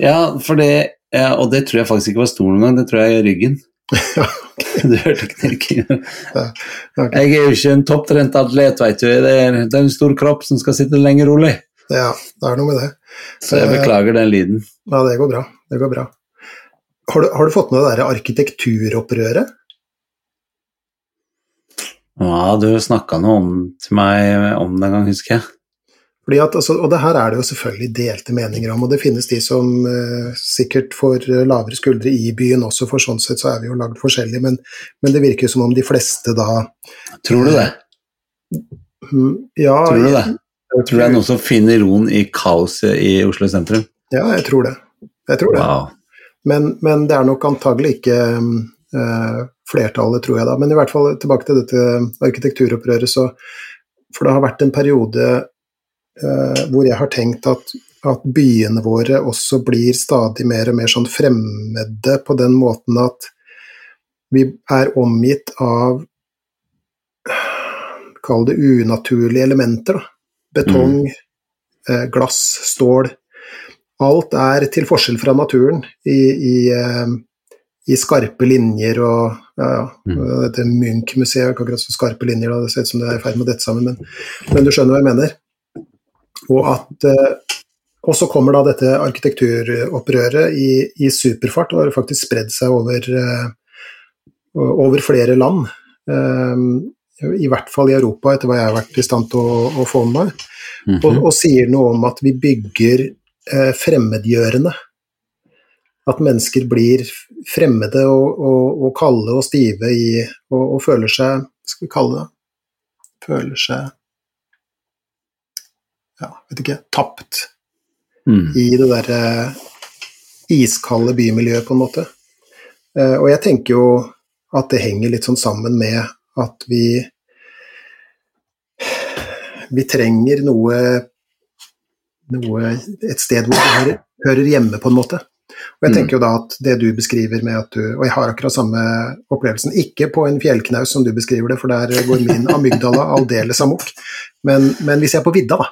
Ja, for det, ja, og det tror jeg faktisk ikke var stolen engang, det tror jeg er ryggen. Du hørte knirkingen. Jeg er jo ikke en topptrent atlet, veit du. Det er, det er en stor kropp som skal sitte lenge rolig. Ja, det er noe med det. Så jeg beklager den lyden. Ja, det går bra. Det går bra. Har du, har du fått med det der arkitekturopprøret? Ja, du snakka noe om til meg om det en gang, husker jeg. Fordi at, altså, og det her er det jo selvfølgelig delte meninger om, og det finnes de som eh, sikkert får lavere skuldre i byen også, for sånn sett så er vi jo lagd forskjellig, men, men det virker jo som om de fleste da Tror du det? mm, Ja, Tror du det? Tror du det er noen som finner roen i kaoset i Oslo sentrum? Ja, jeg tror det. Jeg tror det. Wow. Men, men det er nok antagelig ikke eh, flertallet, tror jeg da. Men i hvert fall tilbake til dette arkitekturopprøret, så For det har vært en periode eh, hvor jeg har tenkt at, at byene våre også blir stadig mer og mer sånn fremmede på den måten at vi er omgitt av Kall det unaturlige elementer. Da. Betong, eh, glass, stål. Alt er til forskjell fra naturen i, i, eh, i skarpe linjer og ja, ja. Mm. Dette Munch-museet er ikke akkurat så skarpe linjer, da. det ser ut som det er i ferd med å dette sammen, men, men du skjønner hva jeg mener. Og at eh, og så kommer da dette arkitekturopprøret i, i superfart og har faktisk spredd seg over, eh, over flere land. Eh, I hvert fall i Europa, etter hva jeg har vært i stand til å, å få med meg. Mhm. Og, og sier noe om at vi bygger eh, fremmedgjørende. At mennesker blir fremmede og, og, og kalde og stive i og føler seg Skal vi kalle det Føler seg Ja, vet ikke Tapt Mm. i det derre iskalde bymiljøet, på en måte. Eh, og jeg tenker jo at det henger litt sånn sammen med at vi Vi trenger noe, noe Et sted hvor vi hører, hører hjemme, på en måte. Og jeg Mm. tenker jo da at det du beskriver med at du Og jeg har akkurat samme opplevelsen. Ikke på en fjellknaus som du beskriver det, for der går min amygdala aldeles amok. Men, men hvis jeg er på vidda, da.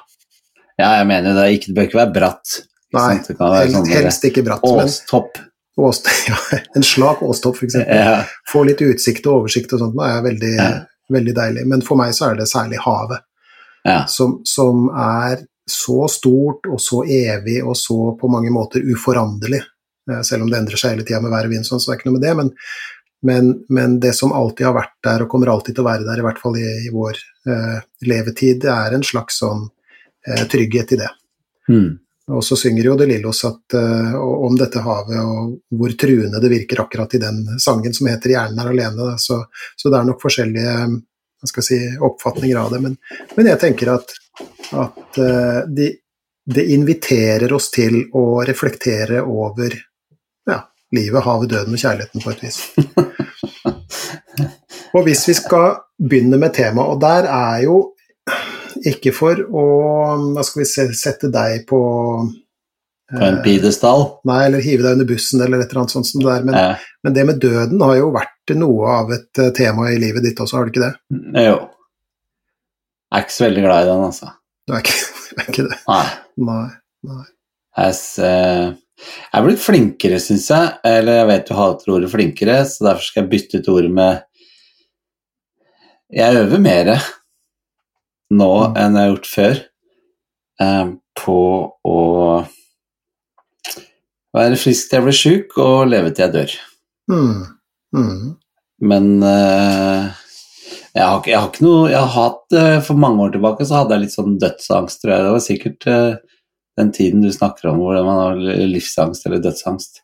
Ja, jeg mener det. er Ikke, det bør ikke være bratt. Ikke Nei? Det helst, sånn helst ikke bratt. Men åstopp. åst, ja, en slak åstopp, f.eks. Ja. Få litt utsikt og oversikt og sånt, det er veldig, Ja. veldig deilig. Men for meg så er det særlig havet, ja. som, som er så stort og så evig og så på mange måter uforanderlig. Eh, Selv om det endrer seg hele tida med vær og vind, sånn, så det er ikke noe med det. Men, men, men det som alltid har vært der, og kommer alltid til å være der, i hvert fall i, i vår eh, levetid, det er en slags sånn trygghet i det. Mm. Og så synger jo De Lillos at, eh, om dette havet og hvor truende det virker akkurat i den sangen som heter 'Hjernen er alene'. Så, så det er nok forskjellige si, oppfatninger av det. Men, men jeg tenker at, at eh, de, det inviterer oss til å reflektere over ja, livet, havet, døden og kjærligheten på et vis. Og hvis vi skal begynne med temaet, og der er jo ikke for å Hva skal vi se, sette deg på På en eh, pidestall. Nei, eller hive deg under bussen eller et eller annet sånt som det der. Men, Ja. men det med døden har jo vært noe av et eh, tema i livet ditt også, har det ikke det? Jo. Jeg er ikke så veldig glad i den, altså. Du er ikke, er ikke det? Nei. Nei. nei. Jeg, eh, jeg er blitt flinkere, syns jeg. Eller jeg vet du hater ordet 'flinkere', så derfor skal jeg bytte ut ordet med Jeg øver mer nå enn jeg har gjort før eh, på å være frisk til jeg blir sjuk, og leve til jeg dør. Mm. Mm. Men eh, jeg, har, jeg har ikke noe Jeg har hatt eh, For mange år tilbake så hadde jeg litt sånn dødsangst, tror jeg. Det var sikkert eh, den tiden du snakker om hvor man har livsangst eller dødsangst.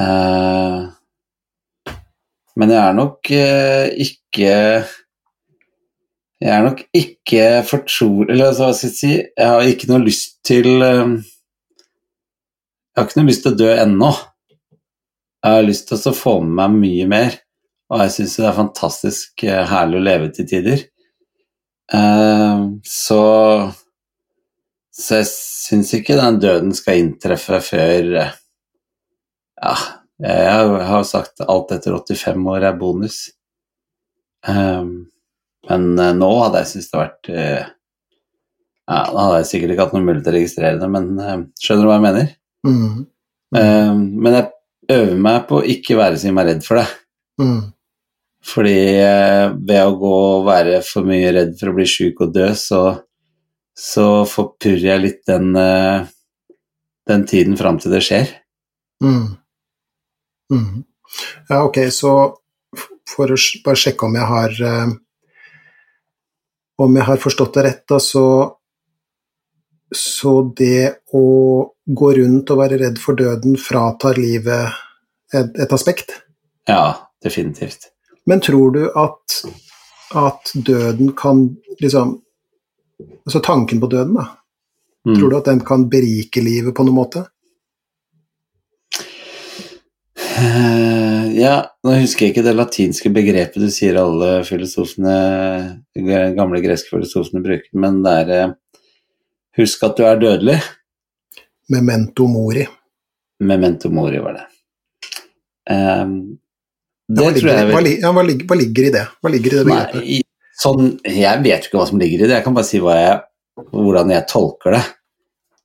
Eh, men jeg er nok eh, ikke Jeg er nok ikke fortrolig Eller altså, hva skal jeg si Jeg har ikke noe lyst til eh, Jeg har ikke noe lyst til å dø ennå. Jeg har lyst til å få med meg mye mer, og jeg syns det er fantastisk eh, herlig å leve til tider. Eh, så så jeg syns ikke den døden skal inntreffe før eh, Ja, jeg har sagt alt etter 85 år er bonus. Eh, men eh, nå hadde jeg syntes det vært eh, Ja, da hadde jeg sikkert ikke hatt noen mulighet til å registrere det, men eh, skjønner du hva jeg mener? Mm. Eh, men jeg øver meg på å ikke være så innmari redd for det. Mm. Fordi ved å gå og være for mye redd for å bli sjuk og dø, så, så forpurrer jeg litt den, den tiden fram til det skjer. Mm. Mm. Ja, ok, så for å bare sjekke om jeg har Om jeg har forstått det rett, da, så så det å gå rundt og være redd for døden fratar livet et, et aspekt. Ja, definitivt. Men tror du at, at døden kan liksom Altså tanken på døden, da. Mm. Tror du at den kan berike livet på noen måte? Eh, ja, nå husker jeg ikke det latinske begrepet du sier alle filosofene, gamle greske filosofene bruker, men det er uh, Husk at du er dødelig. Memento mori. Memento mori var det. Um, Ja, hva, ligger, i- hva, ja, hva, ligger, hva ligger i det? Hva ligger i det begrepet? Nei, i- sånn, jeg vet ikke hva som ligger i det, jeg kan bare si jeg, hvordan jeg tolker det.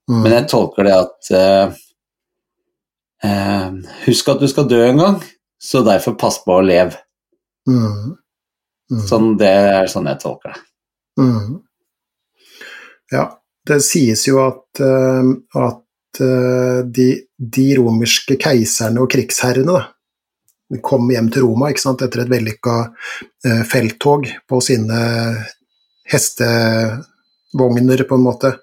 Mm. Men jeg tolker det at eh, eh, Husk at du skal dø en gang, så derfor pass på å leve. Mm. Mm. Sånn, det er sånn jeg tolker det. Mm. Ja, det sies jo at, eh, at eh, de, de romerske keiserne og krigsherrene da, kom hjem til Roma sant, etter et vellykka eh, felttog på sine hestevogner, på en måte.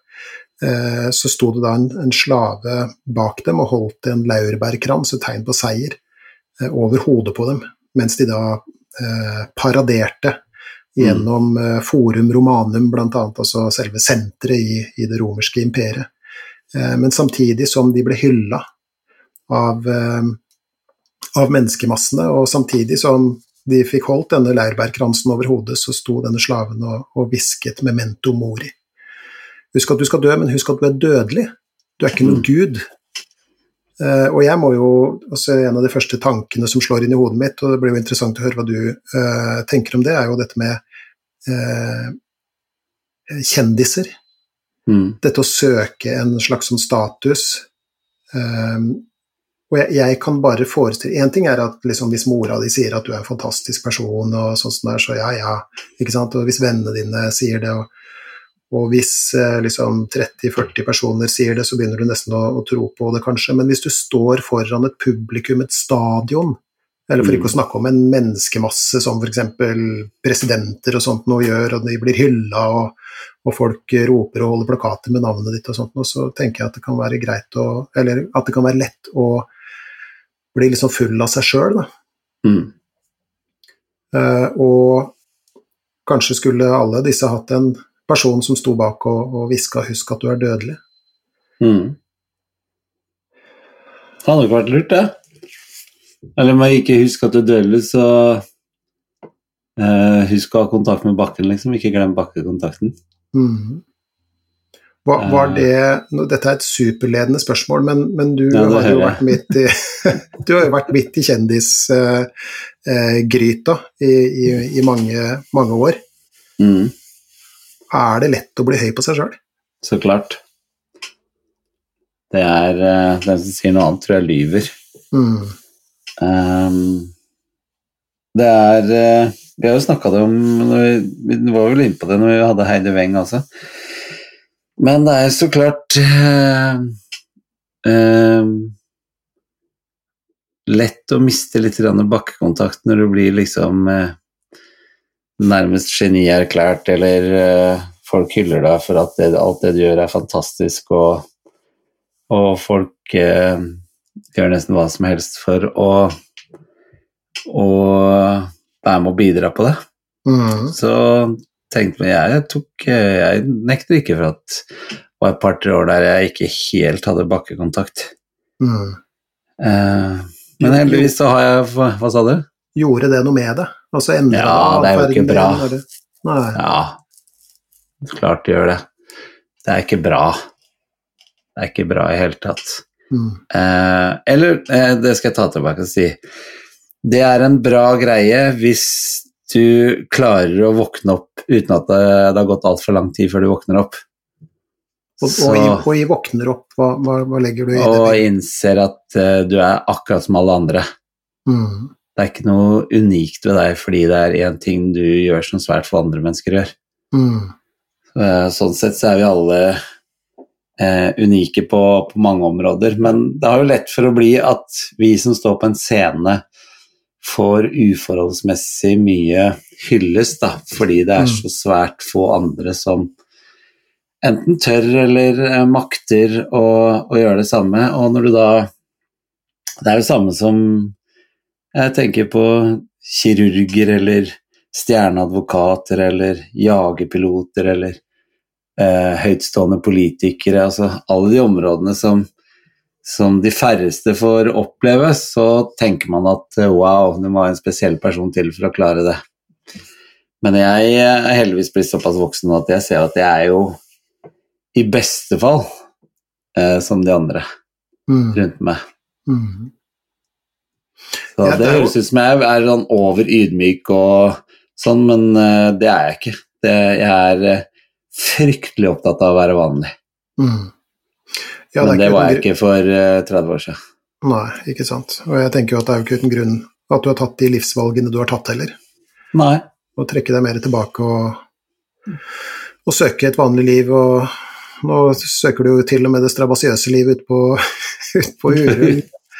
Eh, så sto det da en, en slave bak dem og holdt en laurbærkrans, et tegn på seier, eh, over hodet på dem, mens de da eh, paraderte gjennom eh, Forum Romanum, bl.a. altså selve senteret i, i det romerske imperiet. Eh, men samtidig som de ble hylla av, eh, av menneskemassene, og samtidig som de fikk holdt denne laurbærkransen over hodet, så sto denne slaven og hvisket 'memento mori'. Husk at du skal dø, men husk at du er dødelig. Du er ikke noe Mm. gud. Uh, og jeg må jo altså En av de første tankene som slår inn i hodet mitt, og det blir jo interessant å høre hva du uh, tenker om det, er jo dette med uh, kjendiser. Mm. Dette å søke en slags sånn status. Og jeg, jeg kan bare forestille Én ting er at liksom, hvis mora di sier at du er en fantastisk person, og sånn som det er, så ja, ja. ikke sant? Og hvis vennene dine sier det, og, og hvis eh, liksom 30-40 personer sier det, så begynner du nesten å, å tro på det, kanskje. Men hvis du står foran et publikum, et stadion, eller for ikke å snakke om en menneskemasse som f.eks. presidenter og sånt noe gjør, og de blir hylla, og, og folk roper og holder plakater med navnet ditt og sånt noe, så tenker jeg at det kan være greit å Eller at det kan være lett å bli liksom full av seg sjøl, da. Mm. Uh, og kanskje skulle alle disse hatt en person som sto bak og, og hviska 'husk at du er dødelig'. Mm. Det hadde ikke vært lurt, det. Eller om jeg ikke husker at du er dødelig, så eh, husk å ha kontakt med bakken, liksom. Ikke glem bakkekontakten. Mhm. Hva, var det, dette er et superledende spørsmål, men, men du, Ja, har jo vært midt i, du har jo vært midt i kjendisgryta i, i, i mange, mange år. Mm. Er det lett å bli høy på seg sjøl? Så klart. Det er uh, Den som sier noe annet, tror jeg lyver. Mm. Um, det er uh, Vi har jo snakka det om vi, vi var vel inne på det når vi hadde Heidi Weng også. Men det er så klart uh, lett å miste litt bakkekontakt når du blir liksom nærmest genierklært, eller uh, folk hyller deg for at det, alt det du gjør er fantastisk, og, og folk uh, gjør nesten hva som helst for å, å være med og bidra på det. Mm. Så tenkte jeg, jeg tok Jeg nekter ikke for at det var et par-tre år der jeg ikke helt hadde bakkekontakt. Mm. Uh, men heldigvis så har jeg Hva, hva sa du? Gjorde det noe med det? Altså endra Ja, det er jo ikke bra. din. Ja, klart det gjør det. Det er ikke bra. Det er ikke bra i hele tatt. Mm. Eh, eller, eh, det skal jeg ta tilbake og si, det er en bra greie hvis du klarer å våkne opp uten at det, det har gått altfor lang tid før du våkner opp. Og, Så- og, i, og i våkner opp, hva, hva, hva legger du i og det? innser at uh, du er akkurat som alle andre. Mm. Det er ikke noe unikt ved deg fordi det er én ting du gjør som svært få andre mennesker gjør. Mm. Eh, Sånn sett så er vi alle eh, unike på, på mange områder, men det har jo lett for å bli at vi som står på en scene får uforholdsmessig mye hyllest, da, fordi det er Mm. så svært få andre som enten tør eller eh, makter å, å, gjøre det samme. Og når du da Det er jo samme som jeg tenker på kirurger eller stjerneadvokater eller jagerpiloter eller eh, høytstående politikere. Altså alle de områdene som, som de færreste får oppleve, så tenker man at eh, wow, det må være en spesiell person til for å klare det. Men jeg er heldigvis blitt såpass voksen at jeg ser at jeg er jo i beste fall eh, som de andre mm. rundt meg. Mm. Så ja, det, det høres ut som jeg er sånn over ydmyk og sånn, men uh, det er jeg ikke. Det, jeg er uh, fryktelig opptatt av å være vanlig. Mm. Ja, men det, det var jeg ikke for uh, eh, 30 år siden. Nei, ikke sant. Og jeg tenker jo at det er jo ikke uten grunn at du har tatt de livsvalgene du har tatt heller. Nei. Å trekke deg mer tilbake og, og søke et vanlig liv og nå søker du jo til og med det strabasiøse livet ut på, ut på Uru.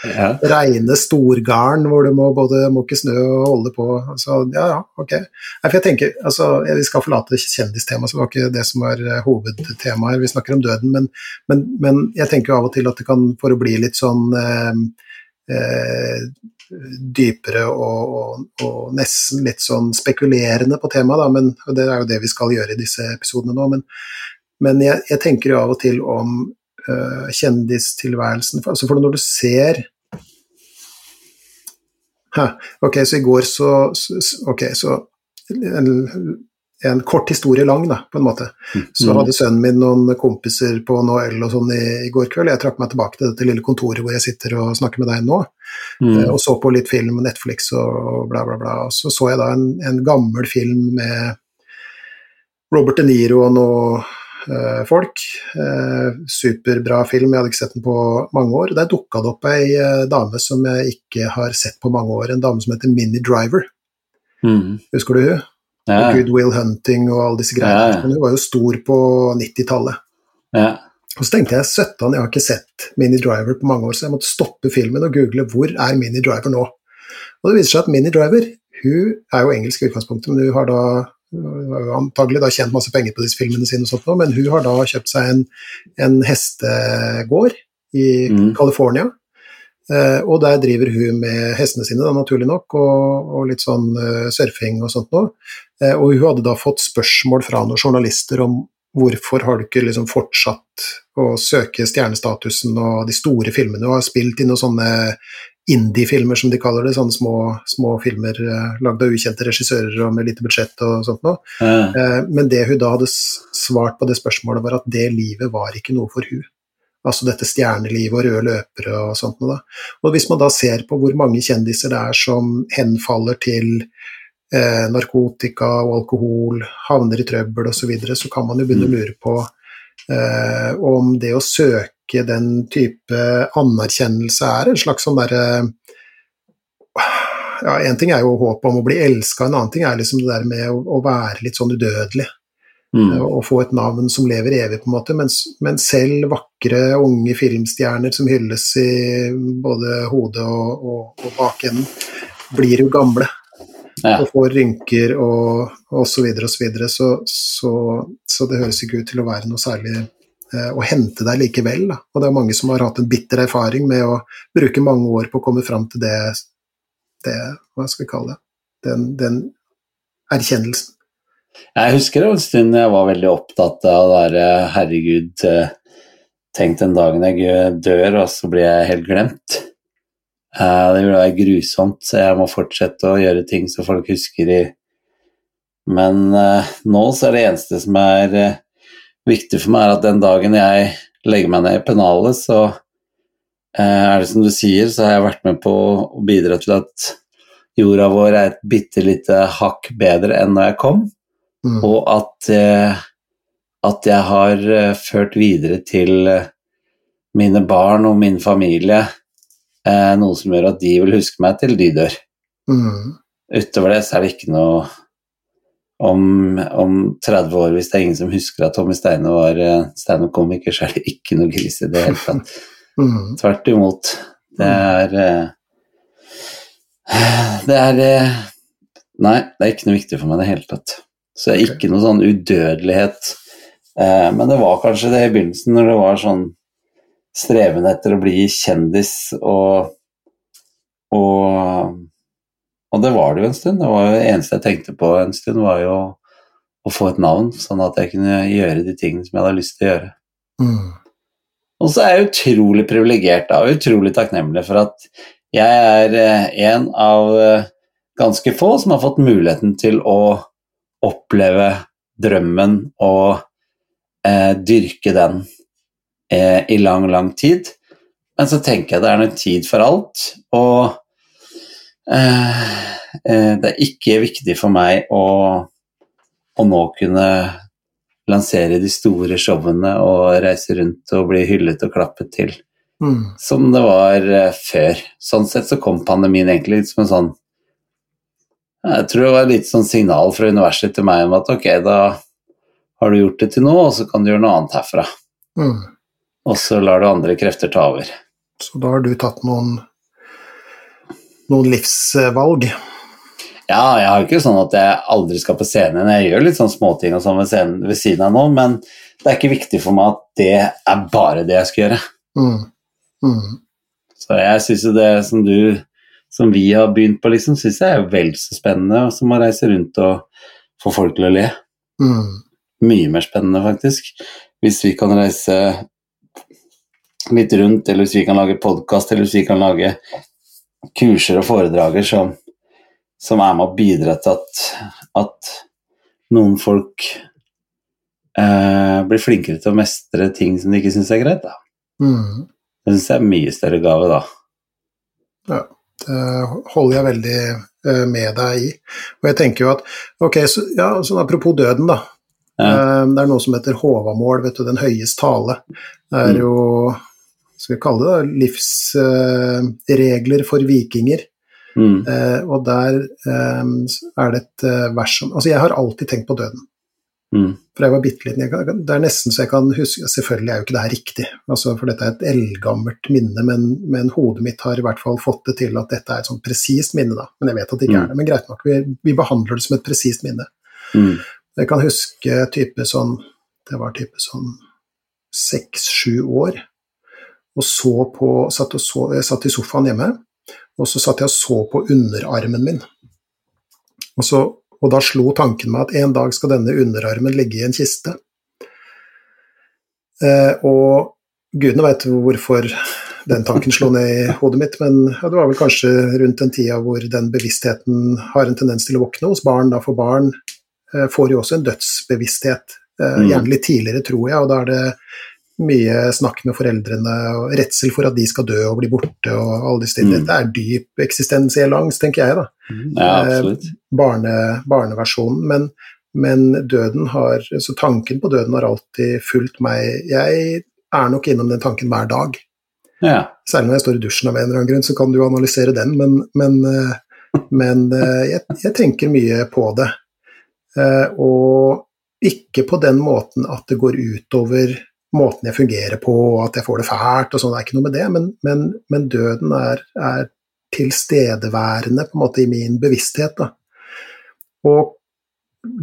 Ja. Reine storgarn hvor det må både måke snø og holde på. Så ja, ja, ok. Nei, for jeg tenker, altså, Vi skal forlate kjendistemaet, så det var ikke det som var eh, hovedtemaet. Vi snakker om døden, men, men, men, jeg tenker jo av og til at det kan, for å bli litt sånn eh, eh, dypere og, og, og, nesten litt sånn spekulerende på temaet, da, men det er jo det vi skal gjøre i disse episodene nå. Men, men jeg, jeg tenker jo av og til om uh, kjendistilværelsen. For, altså for når du ser Hæ, Ok, så i går så, Ok, så en, en, kort historie lang, da, på en måte. Så mm. hadde sønnen min noen kompiser på noe øl og sånn i, i, går kveld. Jeg trakk meg tilbake til dette lille kontoret hvor jeg sitter og snakker med deg nå, mm. uh, og så på litt film, Netflix og bla, bla, bla. Og så så jeg da en, en gammel film med Robert De Niro og noe Eh, folk. Eh, superbra film, jeg hadde ikke sett den på mange år. Der dukka det opp ei eh, dame som jeg ikke har sett på mange år, en dame som heter Minnie Driver. Mm. Husker du hun? Ja. Good Will Hunting og alle disse greiene. Ja, ja. hun var jo stor på 90-tallet. Og så tenkte jeg søttan, jeg har ikke sett Minnie Driver på mange år, så jeg måtte stoppe filmen og google hvor er Minnie Driver nå. Og det viser seg at Minnie Driver hun er jo engelsk i utgangspunktet, men hun har da antagelig da tjent masse penger på disse filmene sine, og sånt, men hun har da kjøpt seg en, en hestegård i mm. California. Uh, og der driver hun med hestene sine, da, naturlig nok, og, og litt sånn uh, surfing og sånt noe. Uh, og hun hadde da fått spørsmål fra noen journalister om hvorfor har du ikke liksom fortsatt å søke stjernestatusen og de store filmene. Hun har spilt i noen sånne indie-filmer, som de kaller det. Sånne små, små filmer eh, lagd av ukjente regissører og med lite budsjett og sånt noe. Ja. Eh, men det hun da hadde svart på det spørsmålet, var at det livet var ikke noe for hun. Altså dette stjernelivet og røde løpere og sånt noe. Da. Og hvis man da ser på hvor mange kjendiser det er som henfaller til eh, narkotika og alkohol, havner i trøbbel osv., så, videre, så kan man jo begynne å mm. lure på eh, om det å søke ikke den type anerkjennelse er en slags sånn derre ja, En ting er jo håpet om å bli elska, en annen ting er liksom det der med å, å være litt sånn udødelig. Mm. Og få et navn som lever evig, på en måte. Mens, men selv vakre, unge filmstjerner som hylles i både hodet og, og, og bakenden, blir jo gamle. Ja. Og får rynker og, og så videre og så videre. Så, så, så det høres ikke ut til å være noe særlig Eh, å hente deg likevel. Da. Og det er mange som har hatt en bitter erfaring med å bruke mange år på å komme fram til det, det Hva skal vi kalle det? Den, den erkjennelsen. Jeg husker en stund jeg var veldig opptatt av å være herregud, eh, tenk den dagen jeg dør, og så blir jeg helt glemt. Eh, det ville være grusomt, så jeg må fortsette å gjøre ting som folk husker i Men nå så er det eneste som er viktig for meg, er at den dagen jeg legger meg ned i pennalet, så eh, er det som du sier, så har jeg vært med på å bidra til at jorda vår er et bitte lite hakk bedre enn når jeg kom, mm. og at, eh, at, jeg har eh, ført videre til mine barn og min familie noe som gjør at de vil huske meg til de dør. Mm. Utover det så er det ikke noe om, om, 30 år, hvis det er ingen som husker at Tommy Steine var uh, standup-komiker, så er det ikke noe gris i det hele tatt. Mm. Tvert imot. Det er uh, Det er uh, Nei, det er ikke noe viktig for meg i det hele tatt. Så det er ikke noe sånn udødelighet Eh, men det var kanskje det i begynnelsen, når det var sånn streven etter å bli kjendis og og, og det var det jo en stund. Det var jo det eneste jeg tenkte på en stund, var jo å få et navn, sånn at jeg kunne gjøre de tingene som jeg hadde lyst til å gjøre. Mm. Og så er jeg utrolig privilegert og utrolig takknemlig for at jeg er eh, en av eh, ganske få som har fått muligheten til å oppleve drømmen og eh, dyrke den eh, i lang, lang tid. Men så tenker jeg det er en tid for alt, og det er ikke viktig for meg å, å nå kunne lansere de store showene og reise rundt og bli hyllet og klappet til, Mm. som det var eh, før. Sånn sett så kom pandemien egentlig litt som en sånn Jeg tror det var litt sånn signal fra universet til meg om at ok, da har du gjort det til nå, og så kan du gjøre noe annet herfra. Mm. Og så lar du andre krefter ta over. Så da har du tatt noen, noen livsvalg. Ja, jeg har ikke sånn at jeg aldri skal på scenen. Jeg gjør litt sånn småting og sånn ved, scenen, ved siden av nå, men det er ikke viktig for meg at det er bare det jeg skal gjøre. Mm. Mm. Så jeg syns jo det som du som vi har begynt på, liksom, syns jeg er vel så spennende som å reise rundt og få folk til å le. Mm. Mye mer spennende, faktisk. Hvis vi kan reise litt rundt, eller hvis vi kan lage podkast, eller hvis vi kan lage kurser og foredrager som, som er med å bidra til at, at noen folk eh, blir flinkere til å mestre ting som de ikke syns er greit. Da. Mm. Det syns jeg er en mye større gave, da. Ja, det holder jeg veldig eh, med deg i. Og jeg tenker jo at Ok, så, ja, sånn apropos døden, da. Ja. Eh, Det er noe som heter Håvamål, vet du, den høyes tale. Det er Mm. jo skal vi kalle det da, livsregler for vikinger. Mm. Eh, og der eh, er det et eh, vers som Altså, jeg har alltid tenkt på døden. Mm. For jeg var bitte liten. Det er nesten så jeg kan huske Selvfølgelig er jo ikke det her riktig, altså, for dette er et eldgammelt minne, men, men hodet mitt har i hvert fall fått det til at dette er et sånn presist minne, da. Men jeg vet at det ikke Mm. er det. Men greit nok, vi, vi behandler det som et presist minne. Mm. Jeg kan huske type sånn Det var type sånn seks-sju år. Og så på satt og så, Jeg satt i sofaen hjemme, og så satt jeg og så på underarmen min. Og, så, og da slo tanken meg at en dag skal denne underarmen ligge i en kiste. Eh, og gudene veit hvorfor den tanken slo ned i hodet mitt, men ja, det var vel kanskje rundt den tida hvor den bevisstheten har en tendens til å våkne hos barn. Da for barn eh, får jo også en dødsbevissthet, eh, Mm. gjerne litt tidligere, tror jeg, og da er det mye snakk med foreldrene og redsel for at de skal dø og bli borte og alle disse tingene. Mm. Det er dyp eksistensiell angst, tenker jeg, da Ja, absolutt. barne, barneversjonen, men, men døden har, så tanken på døden har alltid fulgt meg. Jeg er nok innom den tanken hver dag. Ja. Særlig når jeg står i dusjen av en eller annen grunn, så kan du analysere den, men, men, eh, men eh, jeg, jeg tenker mye på det. Eh, Og ikke på den måten at det går utover måten jeg fungerer på, og at jeg får det fælt og sånn, det er ikke noe med det, men, men, men døden er, er tilstedeværende på en måte i min bevissthet. Da. Og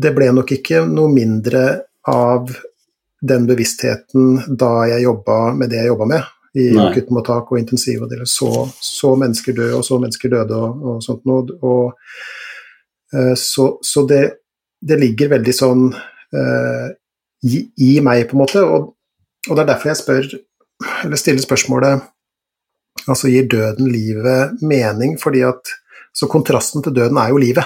det ble nok ikke noe mindre av den bevisstheten da jeg jobba med det jeg jobba med, i akuttmottak og intensivavdeling. Så, så mennesker døde, og så mennesker døde, og, og sånt noe. Og, uh, så så det, det ligger veldig sånn uh, i, i meg, på en måte. Og, og det er derfor jeg spør, eller stiller spørsmålet Altså, gir døden livet mening? Fordi at Så kontrasten til døden er jo livet.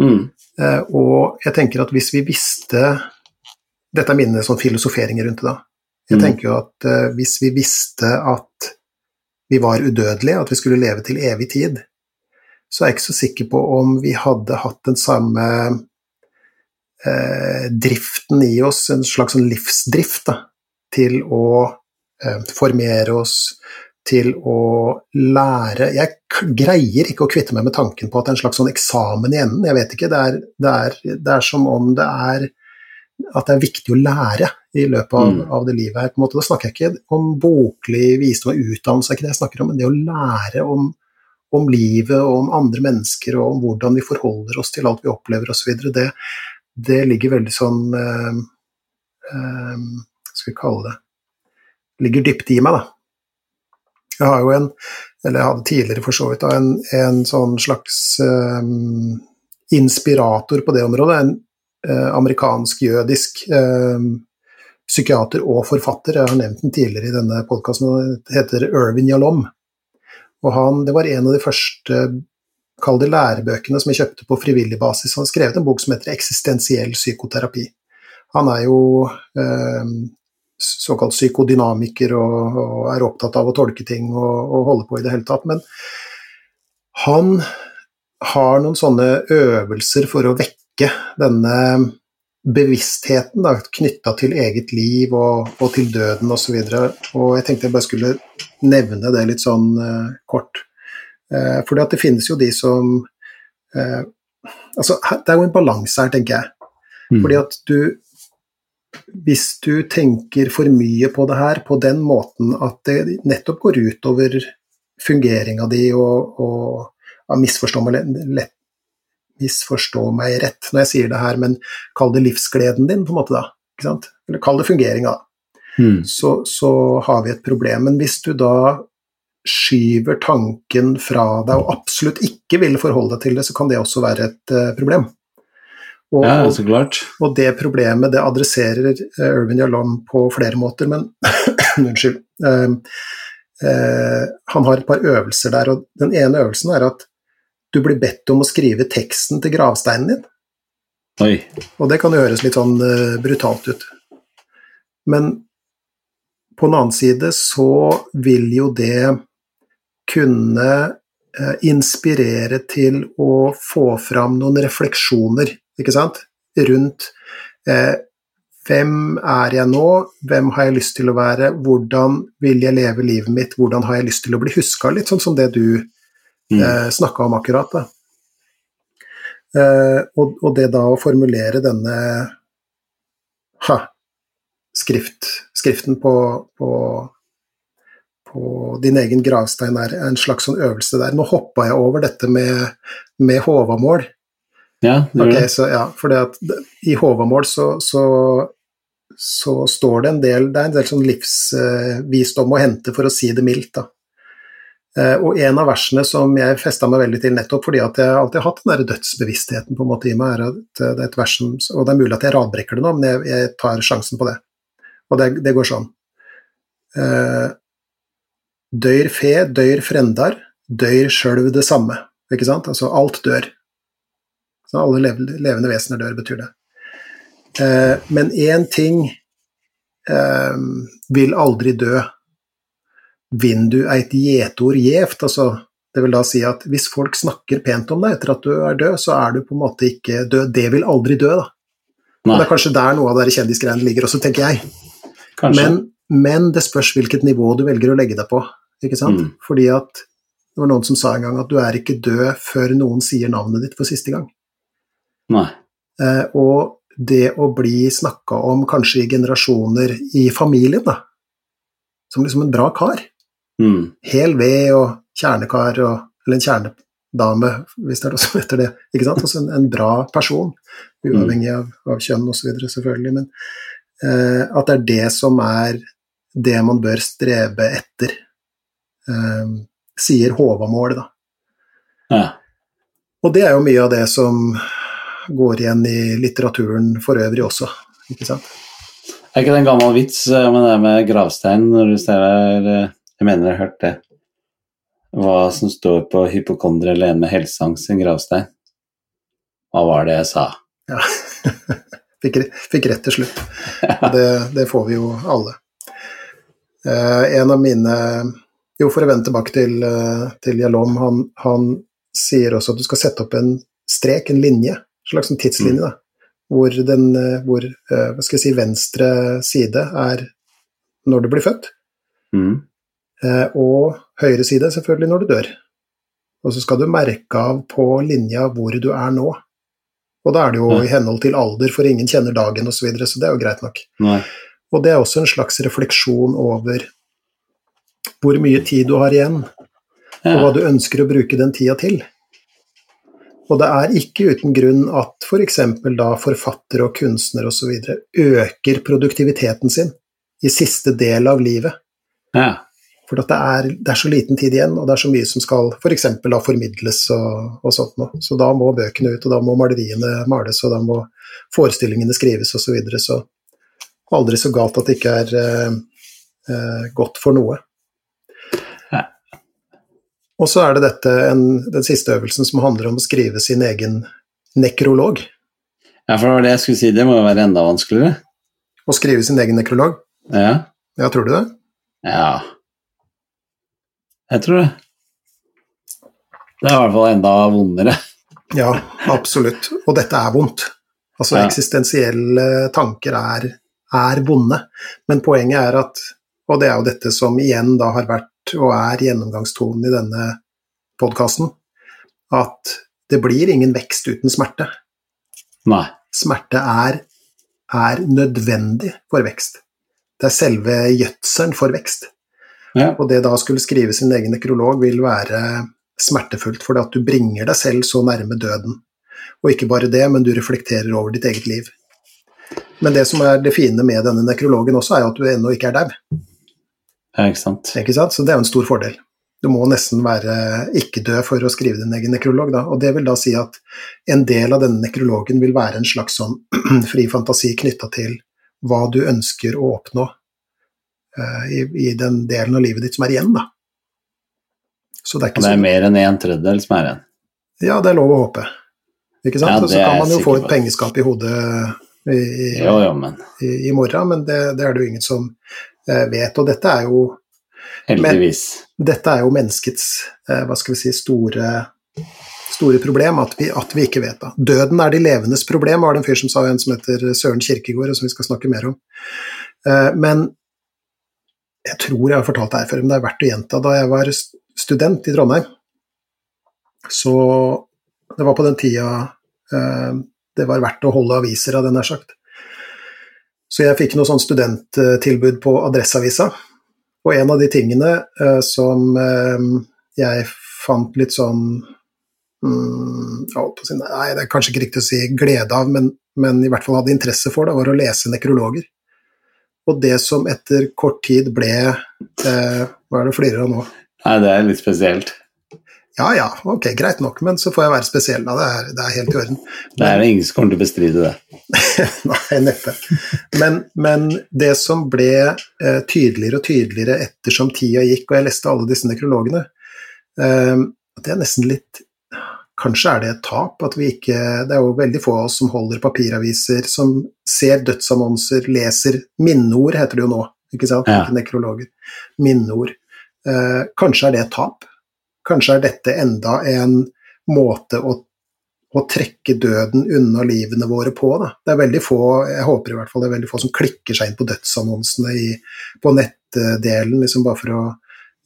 Mm. Eh, og jeg tenker at hvis vi visste Dette er mine sånn filosoferinger rundt det, da. Jeg Mm. tenker jo at eh, hvis vi visste at vi var udødelige, at vi skulle leve til evig tid, så er jeg ikke så sikker på om vi hadde hatt den samme eh, driften i oss, en slags sånn livsdrift, da, til å eh, formere oss, til å lære Jeg greier ikke å kvitte meg med tanken på at det er en slags sånn eksamen i enden. Jeg vet ikke. Det er, det er, det er som om det er at det er viktig å lære i løpet av, Mm. av det livet her. på en måte. Da snakker jeg ikke om boklig visdom og utdannelse, er ikke det jeg snakker om, men det å lære om, om livet og om andre mennesker og om hvordan vi forholder oss til alt vi opplever osv. Det, det ligger veldig sånn øh, eh, Skal kalle det Ligger dypt i meg, da. Jeg har jo en, eller jeg hadde tidligere for så vidt, da, en, en sånn slags eh, inspirator på det området. En eh, amerikansk-jødisk eh, psykiater og forfatter. Jeg har nevnt den tidligere i denne podkasten. heter Irvin Yalom. Og han, det var en av de første kall det lærebøkene som jeg kjøpte på frivillig basis. Han har skrevet en bok som heter 'Eksistensiell psykoterapi'. Han er jo eh, såkalt psykodynamiker og, og, er opptatt av å tolke ting og, og holde på i det hele tatt. Men han har noen sånne øvelser for å vekke denne bevisstheten knytta til eget liv og, og til døden osv. Og, så og jeg tenkte jeg bare skulle nevne det litt sånn uh, kort. Fordi at det finnes jo de som uh, Altså, det er jo en balanse her, tenker jeg. Mm. Fordi at du hvis du tenker for mye på det her på den måten at det nettopp går utover fungeringa di og, og ja, misforstå, meg lett, misforstå meg rett når jeg sier det her, men kall det livsgleden din, på en måte, da. Ikke sant? Eller kall det fungeringa, da. Mm. Så, så, har vi et problem. Men hvis du da skyver tanken fra deg og absolutt ikke vil forholde deg til det, så kan det også være et uh, problem. Og, ja, så klart. Og det problemet det adresserer uh, Irvin Jalom på flere måter, men unnskyld. Uh, uh, han har et par øvelser der, og den ene øvelsen er at du blir bedt om å skrive teksten til gravsteinen din. Oi. Og det kan jo høres litt sånn brutalt ut. Men på den annen side så vil jo det kunne inspirere til å få fram noen refleksjoner ikke sant? rundt eh, hvem er jeg nå, hvem har jeg lyst til å være, hvordan vil jeg leve livet mitt, hvordan har jeg lyst til å bli huska, litt sånn som det du mm. eh, snakka om akkurat. Eh, og, og, det da å formulere denne ha, skrift, skriften på, på, på, din egen gravstein er en slags sånn øvelse der. Nå hoppa jeg over dette med, med Håvamål. Ja, det okay, så, ja, for i Håvamål så, så, så, står det en del Det er en del sånn livsvisdom å hente, for å si det mildt. da. Eh, og en av versene som jeg festa meg veldig til nettopp fordi at jeg alltid har hatt den der dødsbevisstheten på en måte i meg, er at det er et vers som Og det er mulig at jeg radbrekker det nå, men jeg, jeg tar sjansen på det. Og det, det går sånn. Uh, døyr fe, døyr frendar, døyr sjølv det samme. Ikke sant? Altså alt dør. Så alle levende vesener dør, betyr det. Eh, men én ting eh, vil aldri dø. Vindu eit gjetord gjevt, altså det vil da si at hvis folk snakker pent om deg etter at du er død, så er du på en måte ikke død. Det vil aldri dø, da. Det er kanskje der noe av de kjendisgreiene ligger også, tenker jeg. Men, men, det spørs hvilket nivå du velger å legge deg på, ikke sant. Mm. Fordi at det var noen som sa en gang at du er ikke død før noen sier navnet ditt for siste gang. Nei. Eh, og det å bli snakka om kanskje i generasjoner i familien, da, som liksom en bra kar. Mm. Hel ved og kjernekar og Eller en kjernedame, hvis det er noe som heter det. ikke sant? Altså en, en bra person, uavhengig av, av kjønn osv., selvfølgelig. Men eh, at det er det som er det man bør strebe etter, eh, sier Håvamål, da. Ja. Og det er jo mye av det som går igjen i litteraturen for øvrig også, ikke sant. Er ikke det en gammel vits eh, med det med gravstein, når du ser der eh, Jeg mener jeg har hørt det. Hva som står på hypokondere med helseangst sin gravstein. Hva var det jeg sa? Ja. fikk, fikk, rett til slutt. Det, det, får vi jo alle. Eh, en av mine Jo, for å vende tilbake til, uh, til Jalom, han, han sier også at du skal sette opp en strek, en linje, slags sånn tidslinje, da, hvor, den, eh, hvor eh, si, venstre side er når du blir født, mm. Eh, og høyre side selvfølgelig når du dør. Og så skal du merke av på linja hvor du er nå. Og da er det jo ja. i henhold til alder, for ingen kjenner dagen osv., så, videre, så det er jo greit nok. Nei. Og det er også en slags refleksjon over hvor mye tid du har igjen, ja. og hva du ønsker å bruke den tida til. Og det er ikke uten grunn at f.eks. For da forfattere og kunstnere osv. øker produktiviteten sin i siste del av livet. Ja. For det er, det, er, så liten tid igjen, og det er så mye som skal f.eks. For da formidles og, og sånt noe. Så da må bøkene ut, og da må maleriene males, og da må forestillingene skrives osv. Så, videre. så aldri så galt at det ikke er eh, eh godt for noe. Og så er det dette, en, den siste øvelsen som handler om å skrive sin egen nekrolog. Ja, for det var det jeg skulle si, det må jo være enda vanskeligere. Å skrive sin egen nekrolog? Ja. Ja, tror du det? Ja. Jeg tror det. Det er i hvert fall enda vondere. Ja, absolutt. Og dette er vondt. Altså, ja. eksistensielle tanker er, er vonde. Men poenget er at Og det er jo dette som igjen da har vært og er gjennomgangstonen i denne podkasten, at det blir ingen vekst uten smerte. Nei. Smerte er, er nødvendig for vekst. Det er selve gjødselen for vekst. Ja. Og det da skulle skrive sin egen nekrolog vil være smertefullt, fordi at du bringer deg selv så nærme døden. Og ikke bare det, men du reflekterer over ditt eget liv. Men det som er det fine med denne nekrologen også, er jo at du ennå ikke er dau. Ja, ikke sant. Ikke sant? Så det er jo en stor fordel. Du må nesten være ikke død for å skrive din egen nekrolog, da. Og det vil da si at en del av denne nekrologen vil være en slags sånn fri fantasi knytta til hva du ønsker å oppnå uh, i, i, den delen av livet ditt som er igjen, da. Så det er ikke og det er mer enn en tredjedel som er igjen? Ja, det er lov å håpe. Ikke sant? Ja, og så kan man jo få et pengeskap i hodet i, jo, jo, men... i, i morgen, men det, det, er det jo ingen som vet. Og dette er jo Heldigvis. Men, dette er jo menneskets eh, hva skal vi si, store, store problem, at vi, at vi, ikke vet det. Døden er de levendes problem, var det en fyr som sa, en som heter Søren Kirkegård, og som vi skal snakke mer om. Eh, men jeg tror jeg har fortalt det her før, men det er verdt å gjenta. Da jeg var student i Trondheim, så Det var på den tida det var verdt å holde aviser, av, den nær sagt. Så jeg fikk noe sånn studenttilbud på Adresseavisa. Og en av de tingene uh, som uh, jeg fant litt sånn um, Nei, det er kanskje ikke riktig å si glede av, men, men i hvert fall hadde interesse for, da, var å lese nekrologer. Og det som etter kort tid ble uh, Hva er det du flirer av nå? Nei, det er litt spesielt. Ja ja, ok, greit nok, men så får jeg være spesiell, da. Det er, det er helt i orden. Det er ingen som kommer til å bestride det. Nei, neppe. Men, men, det som ble eh, tydeligere og tydeligere ettersom tida gikk, og jeg leste alle disse nekrologene, eh, det er nesten litt Kanskje er det et tap at vi ikke Det er jo veldig få av oss som holder papiraviser, som ser dødsannonser, leser minneord, heter det jo nå, ikke sant? Ja. Ikke nekrologer. Minneord. Eh, kanskje er det et tap? Kanskje er dette enda en måte å, å trekke døden unna livene våre på. Da. Det er veldig få, jeg håper i hvert fall det er veldig få som klikker seg inn på dødsannonsene i, på nettdelen liksom bare for å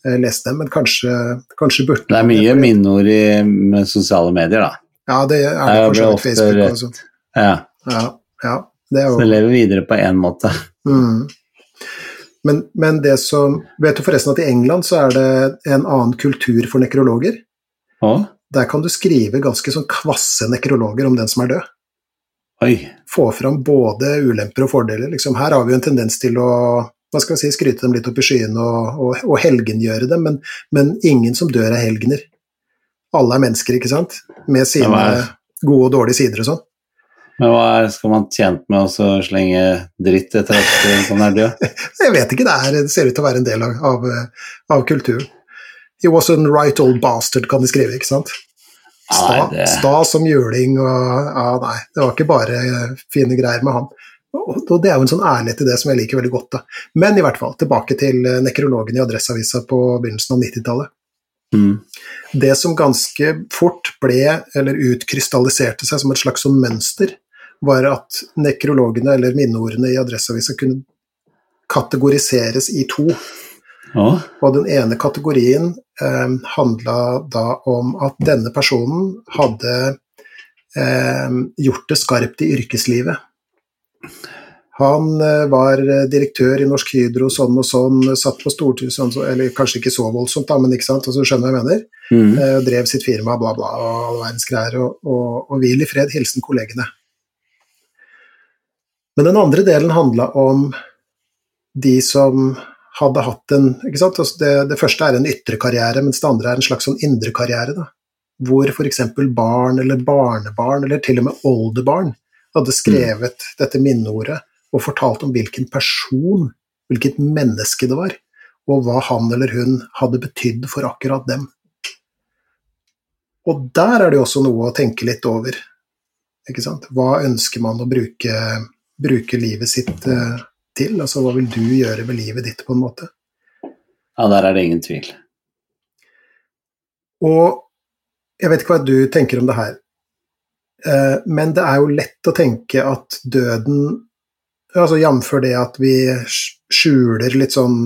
eh, lese dem, men kanskje, kanskje burde Det er mye minneord i med sosiale medier, da. Ja, det er det for så vidt Facebook og sånt. Ja. ja, ja det. Så det lever videre på én måte. Mm. Men, men, det som Vet du forresten at i England så er det en annen kultur for nekrologer? Ja. Der kan du skrive ganske sånn kvasse nekrologer om den som er død. Oi. Få fram både ulemper og fordeler. Liksom, her har vi jo en tendens til å hva skal vi si, skryte dem litt opp i skyene og, og, og helgengjøre dem, men, men, ingen som dør er helgener. Alle er mennesker, ikke sant? Med sine gode og dårlige sider og sånn. Men hva er, skal man tjent med å slenge dritt etter at sånn er død? Jeg vet ikke, det, er, det, ser ut til å være en del av, av, av, kulturen. He was a right old bastard, kan de skrive, ikke sant? Sta, nei, det... sta som juling og ja, Nei, det var ikke bare fine greier med han. Og, og det er jo en sånn ærlighet i det som jeg liker veldig godt. da. Men i hvert fall, tilbake til nekrologen i Adresseavisa på begynnelsen av 90-tallet. Mm. Det som ganske fort ble, eller utkrystalliserte seg som et slags sånn mønster, var at nekrologene, eller minneordene i Adresseavisa, kunne kategoriseres i to. Ja. Og den ene kategorien eh, handla da om at denne personen hadde eh, gjort det skarpt i yrkeslivet. Han eh, var direktør i Norsk Hydro sånn og sånn, satt på stortid sånn, så- eller kanskje ikke så voldsomt, da, men ikke sant, altså, skjønner hva jeg mener. Mm. Eh, drev sitt firma, bla, bla, og all verdens greier. Og, og, og hvil i fred, hilsen kollegene. Men den andre delen handla om de som hadde hatt en ikke sant? Altså det, det første er en ytre karriere, mens det andre er en slags sånn indre karriere. Da. Hvor f.eks. barn eller barnebarn, eller til og med oldebarn, hadde skrevet dette minneordet og fortalt om hvilken person, hvilket menneske det var, og hva han eller hun hadde betydd for akkurat dem. Og der er det jo også noe å tenke litt over. Ikke sant? Hva ønsker man å bruke, bruke livet sitt eh, til? Altså hva vil du gjøre med livet ditt, på en måte? Ja, der er det ingen tvil. Og jeg vet ikke hva du tenker om det her, eh, men det er jo lett å tenke at døden Altså jf. det at vi skjuler litt sånn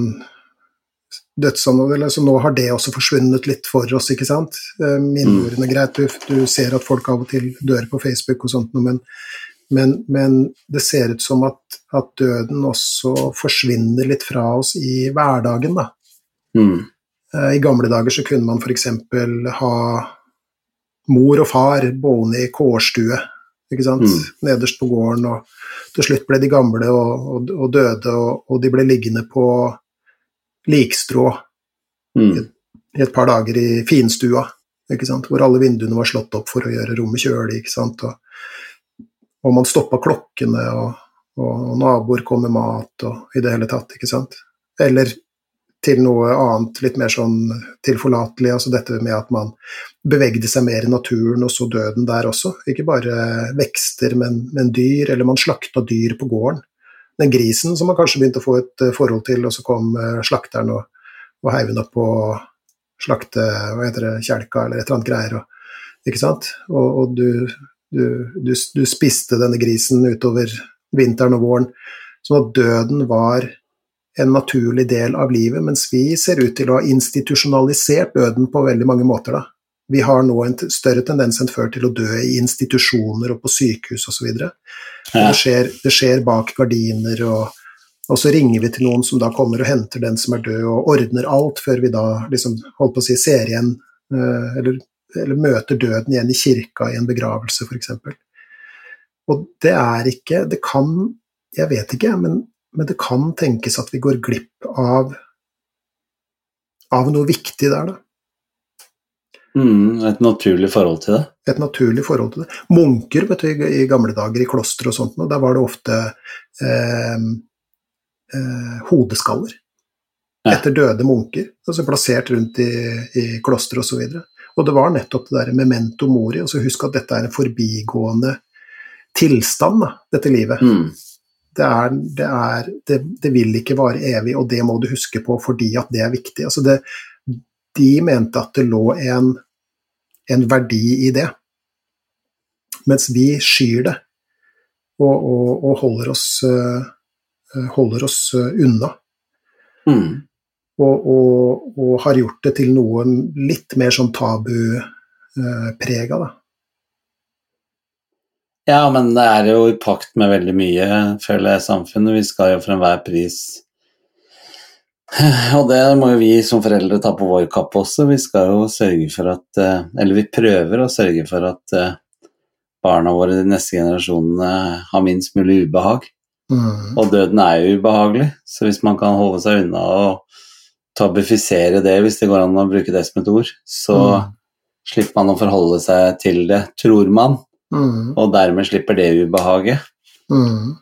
dødsannonser, så nå har det også forsvunnet litt for oss, ikke sant. Eh, Minneordene, greit, du, du ser at folk av og til dør på Facebook og sånt, men, men, men det ser ut som at, at døden også forsvinner litt fra oss i hverdagen, da. Mm. Eh, I gamle dager så kunne man f.eks. ha mor og far boende i kårstue, ikke sant, Mm. nederst på gården, og til slutt ble de gamle og, og, og døde, og, og de ble liggende på likstrå Mm. i et par dager i finstua, ikke sant, hvor alle vinduene var slått opp for å gjøre rommet kjølig, ikke sant, og, og man stoppa klokkene, og, og naboer kom med mat, og i det hele tatt, ikke sant. Eller til noe annet, litt mer sånn tilforlatelig, altså dette med at man bevegde seg mer i naturen, og så døden der også. Ikke bare vekster, men, men dyr, eller man slakta dyr på gården. Den grisen som man kanskje begynte å få et eh, forhold til, og så kom eh, slakteren og, og heiv den opp på slakte, hva heter det, kjelka eller et eller annet greier, og, ikke sant? Og, og du, du, du, du spiste denne grisen utover vinteren og våren, sånn at døden var en naturlig del av livet, mens vi ser ut til å ha institusjonalisert døden på veldig mange måter. Da. Vi har nå en større tendens enn før til å dø i institusjoner og på sykehus osv. Ja. Det, skjer, det skjer bak gardiner, og, og så ringer vi til noen som da kommer og henter den som er død, og ordner alt før vi da liksom, holdt på å si, ser igjen, eh, eller, eller møter døden igjen i kirka i en begravelse, f.eks. Og det er ikke Det kan Jeg vet ikke, men, men det kan tenkes at vi går glipp av av noe viktig der, da. Mm. Et naturlig forhold til det. et naturlig forhold til det. Munker vet du, i, gamle dager, i klostre og sånt, og der var det ofte eh, eh, hodeskaller etter døde munker, altså plassert rundt i, i klostre osv. Og, så og det var nettopp det der memento mori, altså husk at dette er en forbigående tilstand, da, dette livet. Mm. Det, er, det, er, det, det vil ikke vare evig, og det må du huske på fordi at det er viktig. Altså det, de mente at det lå en, en verdi i det, mens vi skyr det og, og, og holder oss, eh, holder oss eh, unna. Mm. Og, og, og har gjort det til noe litt mer sånn tabuprega, da. Ja, men det er jo i pakt med veldig mye, føler jeg, samfunnet. Vi skal jo for enhver pris Og det må jo vi som foreldre ta på vår kappe også. Vi skal jo sørge for at eh, Eller vi prøver å sørge for at eh, barna våre, de neste generasjonene, har minst mulig ubehag. Mm. Og døden er jo ubehagelig, så hvis man kan holde seg unna og tabifisere det, hvis det går an å bruke det som et ord, så Mm. slipper man å forholde seg til det, tror man, Mm. og dermed slipper det ubehaget. Mm.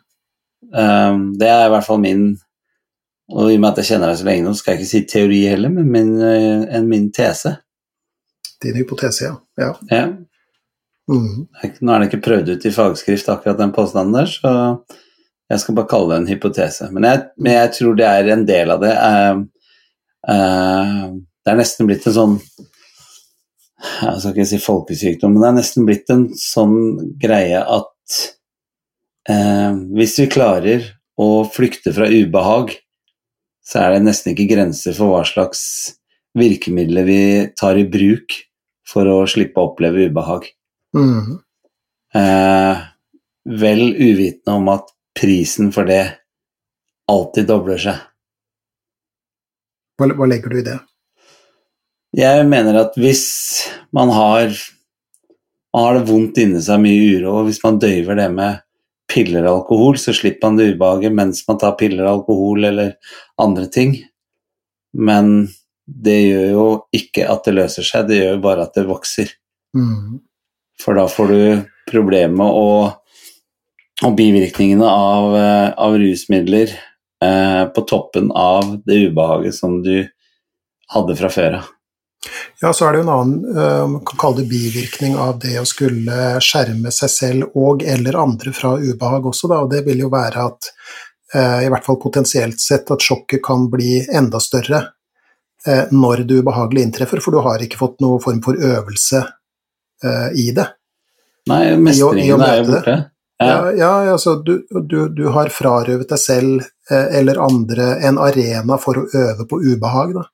Um, det er i hvert fall min Og i og med at jeg kjenner deg så lenge nå, skal jeg ikke si teori heller, men min, eh, en min tese. Din hypotese, ja. ja. Ja. Mm. Nå er det ikke prøvd ut i fagskrift akkurat den påstanden der, så jeg skal bare kalle det en hypotese. Men jeg, men jeg tror det er en del av det. Um, det er nesten blitt en sånn Jeg skal ikke si folkesykdom, men det er nesten blitt en sånn greie at eh, hvis vi klarer å flykte fra ubehag, så er det nesten ikke grenser for hva slags virkemidler vi tar i bruk for å slippe å oppleve ubehag. Mm. Eh, vel uvitende om at prisen for det alltid dobler seg. Hva, hva legger du i det? Jeg mener at hvis man har, man har det vondt inni seg, mye uro, og hvis man døyver det med piller og alkohol, så slipper man det ubehaget mens man tar piller og alkohol eller andre ting. Men det gjør jo ikke at det løser seg, det gjør jo bare at det vokser. Mm. For da får du problemet og, og bivirkningene av, eh, av rusmidler eh, på toppen av det ubehaget som du hadde fra før av. Ja, så er det jo en annen, uh, man kan kalle det bivirkning av det å skulle skjerme seg selv og eller andre fra ubehag også, da, og det vil jo være at uh, i hvert fall potensielt sett at sjokket kan bli enda større når det ubehagelige inntreffer, for du har ikke fått noen form for øvelse i det. Nei, mestringen er jo borte. Ja, ja, ja altså du, du, du, har frarøvet deg selv eller andre en arena for å øve på ubehag, da.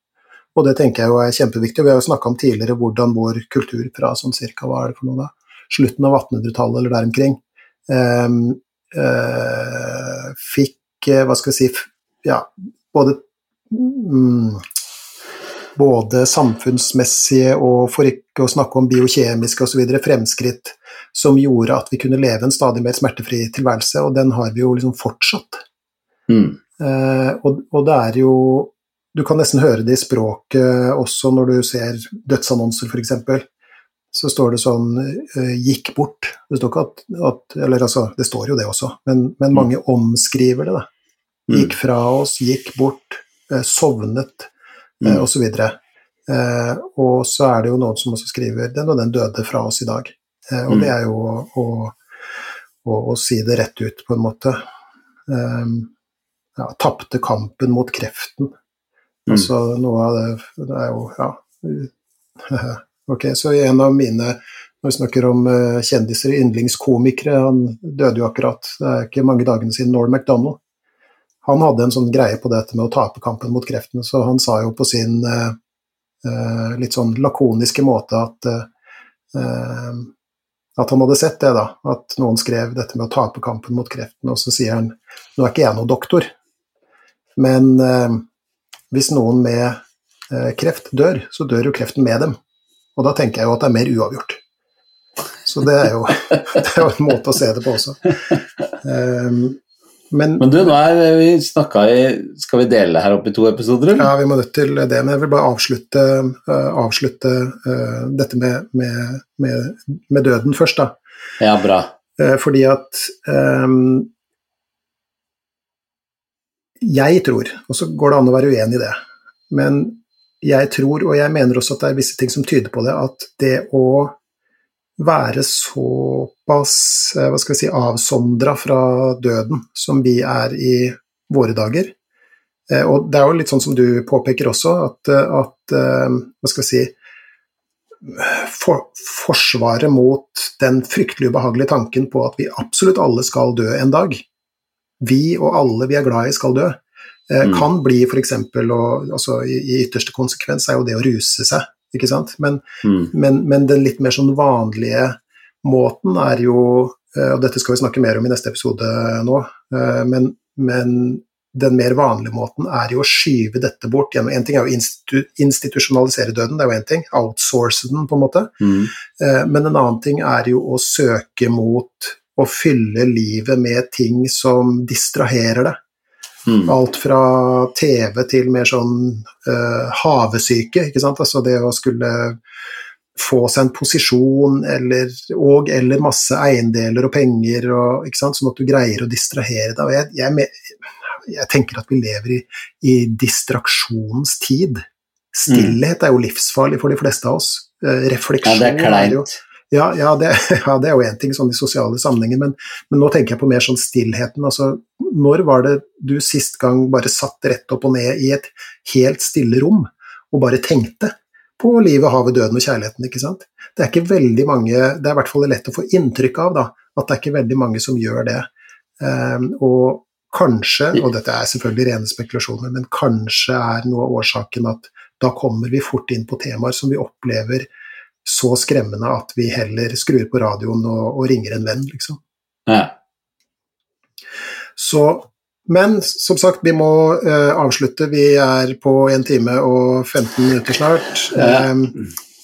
Og det tenker jeg jo er kjempeviktig. Vi har jo snakka om tidligere hvordan vår kultur fra sånn cirka, hva er det for noe da, slutten av 1800-tallet eller der omkring, eh, eh, fikk, hva skal vi si, ja, både mm, både samfunnsmessige og for ikke å snakke om biokjemiske osv. fremskritt som gjorde at vi kunne leve en stadig mer smertefri tilværelse, og den har vi jo liksom fortsatt. Mm. Eh, og, og, det er jo du kan nesten høre det i språket også når du ser dødsannonser, f.eks. Så står det sånn uh, 'gikk bort'. Det står ikke at, at, Eller altså, det står jo det også, men, men mange mm. omskriver det. da. Mm. Gikk fra oss, gikk bort, eh, sovnet, eh, mm. osv. Eh, og så er det jo noen som også skriver 'den og den døde fra oss i dag'. og mm. det er jo å, å, å, å, si det rett ut, på en måte. Um, ja, tapte kampen mot kreften. Mm. Altså noe av det Det er jo Ja. ok, så en av mine Når vi snakker om uh, kjendiser, yndlingskomikere, han døde jo akkurat, det er ikke mange dagene siden, Norm MacDonald. Han hadde en sånn greie på dette med å tape kampen mot kreftene, så han sa jo på sin uh, uh, litt sånn lakoniske måte at at han hadde sett det, da, at noen skrev dette med å tape kampen mot kreften, og så sier han nå er ikke jeg noen doktor, men hvis noen med eh, kreft dør, så dør jo kreften med dem. Og da tenker jeg jo at det er mer uavgjort. Så det er jo, det er jo en måte å se det på også. Um, men, men, du, nå er vi snakka i Skal vi dele det her opp i to episoder, eller? Ja, vi må nødt til det. Men jeg vil bare avslutte, avslutte dette med, med, med, med, døden først, da. Ja, bra. Fordi at um, jeg tror, og så går det an å være uenig i det, men jeg tror, og jeg mener også at det er visse ting som tyder på det, at det å være såpass eh, hva skal vi si, avsondra fra døden som vi er i våre dager eh, Og det er jo litt sånn som du påpeker også, at, at eh, hva skal vi si for, Forsvaret mot den fryktelig ubehagelige tanken på at vi absolutt alle skal dø en dag, vi og alle vi er glad i, skal dø. Eh, mm. Kan bli f.eks. altså, i, i, ytterste konsekvens er jo det å ruse seg, ikke sant. Men, mm. men, men, den litt mer sånn vanlige måten er jo eh, Og dette skal vi snakke mer om i neste episode nå, eh, men, men den mer vanlige måten er jo å skyve dette bort En ting er å institu institusjonalisere døden, det er jo én ting. Outsource den, på en måte. Mm. Men en annen ting er jo å søke mot å fylle livet med ting som distraherer deg. Mm. Alt fra TV til mer sånn uh, havesyke, ikke sant. Altså det å skulle få seg en posisjon eller, og eller masse eiendeler og penger, og, ikke sant? sånn at du greier å distrahere deg. Jeg, jeg, jeg tenker at vi lever i, i distraksjonens tid. Stillhet er jo livsfarlig for de fleste av oss. Uh, refleksjon ja, det er kleint. Ja, ja, det, ja, det, er jo én ting sånn i sosiale sammenhenger, men, men, nå tenker jeg på mer sånn stillheten. Altså, når var det du sist gang bare satt rett opp og ned i et helt stille rom og bare tenkte på livet, havet, døden og kjærligheten, ikke sant? Det er ikke veldig mange Det er i hvert fall lett å få inntrykk av, da, at det er ikke veldig mange som gjør det. Um, og kanskje, og dette er selvfølgelig rene spekulasjoner, men kanskje er noe av årsaken at da kommer vi fort inn på temaer som vi opplever så skremmende at vi heller skrur på radioen og, og ringer en venn, liksom. Ja. Så, men som sagt, vi må uh, avslutte. Vi er på en time og 15 minutter snart. Ja. Um,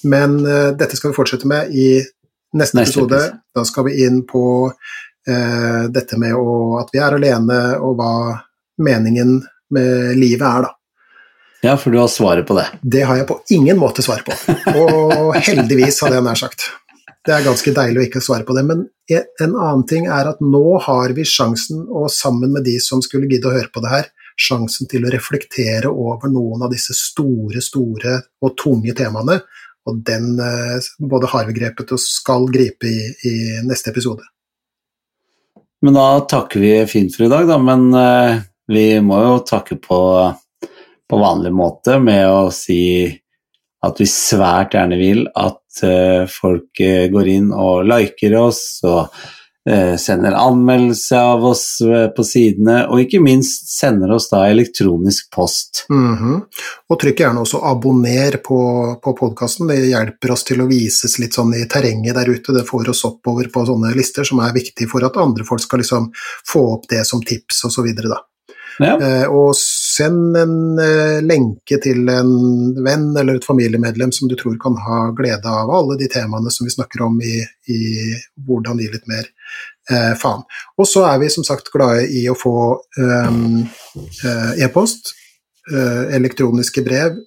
men uh, dette skal vi fortsette med i neste, Neste episode. episode. Da skal vi inn på uh, dette med å, at vi er alene, og hva meningen med livet er, da. Ja, for du har svaret på det. Det har jeg på ingen måte svar på. Og heldigvis, hadde jeg nær sagt. Det er ganske deilig å ikke svare på det. Men en annen ting er at nå har vi sjansen, og sammen med de som skulle gidde å høre på det her, sjansen til å reflektere over noen av disse store, store og tunge temaene. Og den eh, både har vi grepet og skal gripe i, i neste episode. Men da takker vi fint for i dag, da. Men eh, vi må jo takke på, på vanlig måte med å si at vi svært gjerne vil at uh, folk uh, går inn og liker oss og uh, sender anmeldelse av oss på sidene, og ikke minst sender oss da elektronisk post. Mhm. Og trykk gjerne også abonner på, på podkasten. Det hjelper oss til å vises litt sånn i terrenget der ute. Det får oss oppover på sånne lister som er viktige for at andre folk skal liksom få opp det som tips osv. Ja. Og send en eh, lenke til en venn eller et familiemedlem som du tror kan ha glede av alle de temaene som vi snakker om i, i Hvordan gi litt mer eh, faen. Og så er vi som sagt glade i å få ehm, eh, e-post, eh, elektroniske brev.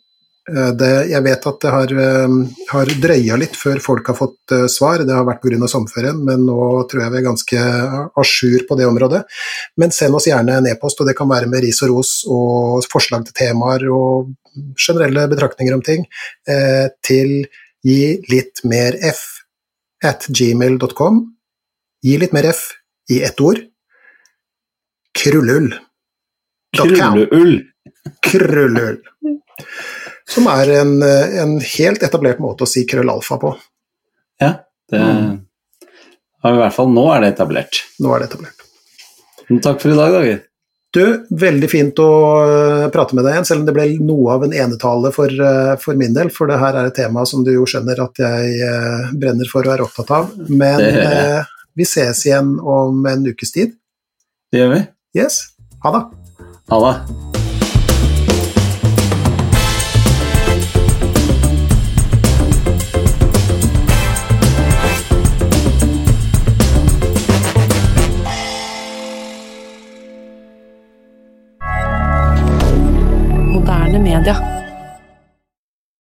Eh, Det, jeg vet at det har, eh, har drøya litt før folk har fått eh, svar, det har vært pga. sommerferien, men nå tror jeg vi er ganske à jour på det området. Men send oss gjerne en e-post, og det kan være med ris og ros og forslag til temaer og generelle betraktninger om ting, til gi litt mer f at gmail.com. Gi litt mer f i ett ord. Krullull. Krullull. Krullull. Som er en, eh, en helt etablert måte å si krøllalfa på. Ja, det Mm. i hvert fall nå er det etablert. Nå er det etablert. Men takk for i dag, Dager. Du, veldig fint å eh, prate med deg igjen, selv om det ble noe av en enetale for, eh, for min del, for det her er et tema som du jo skjønner at jeg brenner for og er opptatt av. Men eh, vi ses igjen om en ukes tid. Det gjør vi. Yes, ha det. Ha det. Moderne media.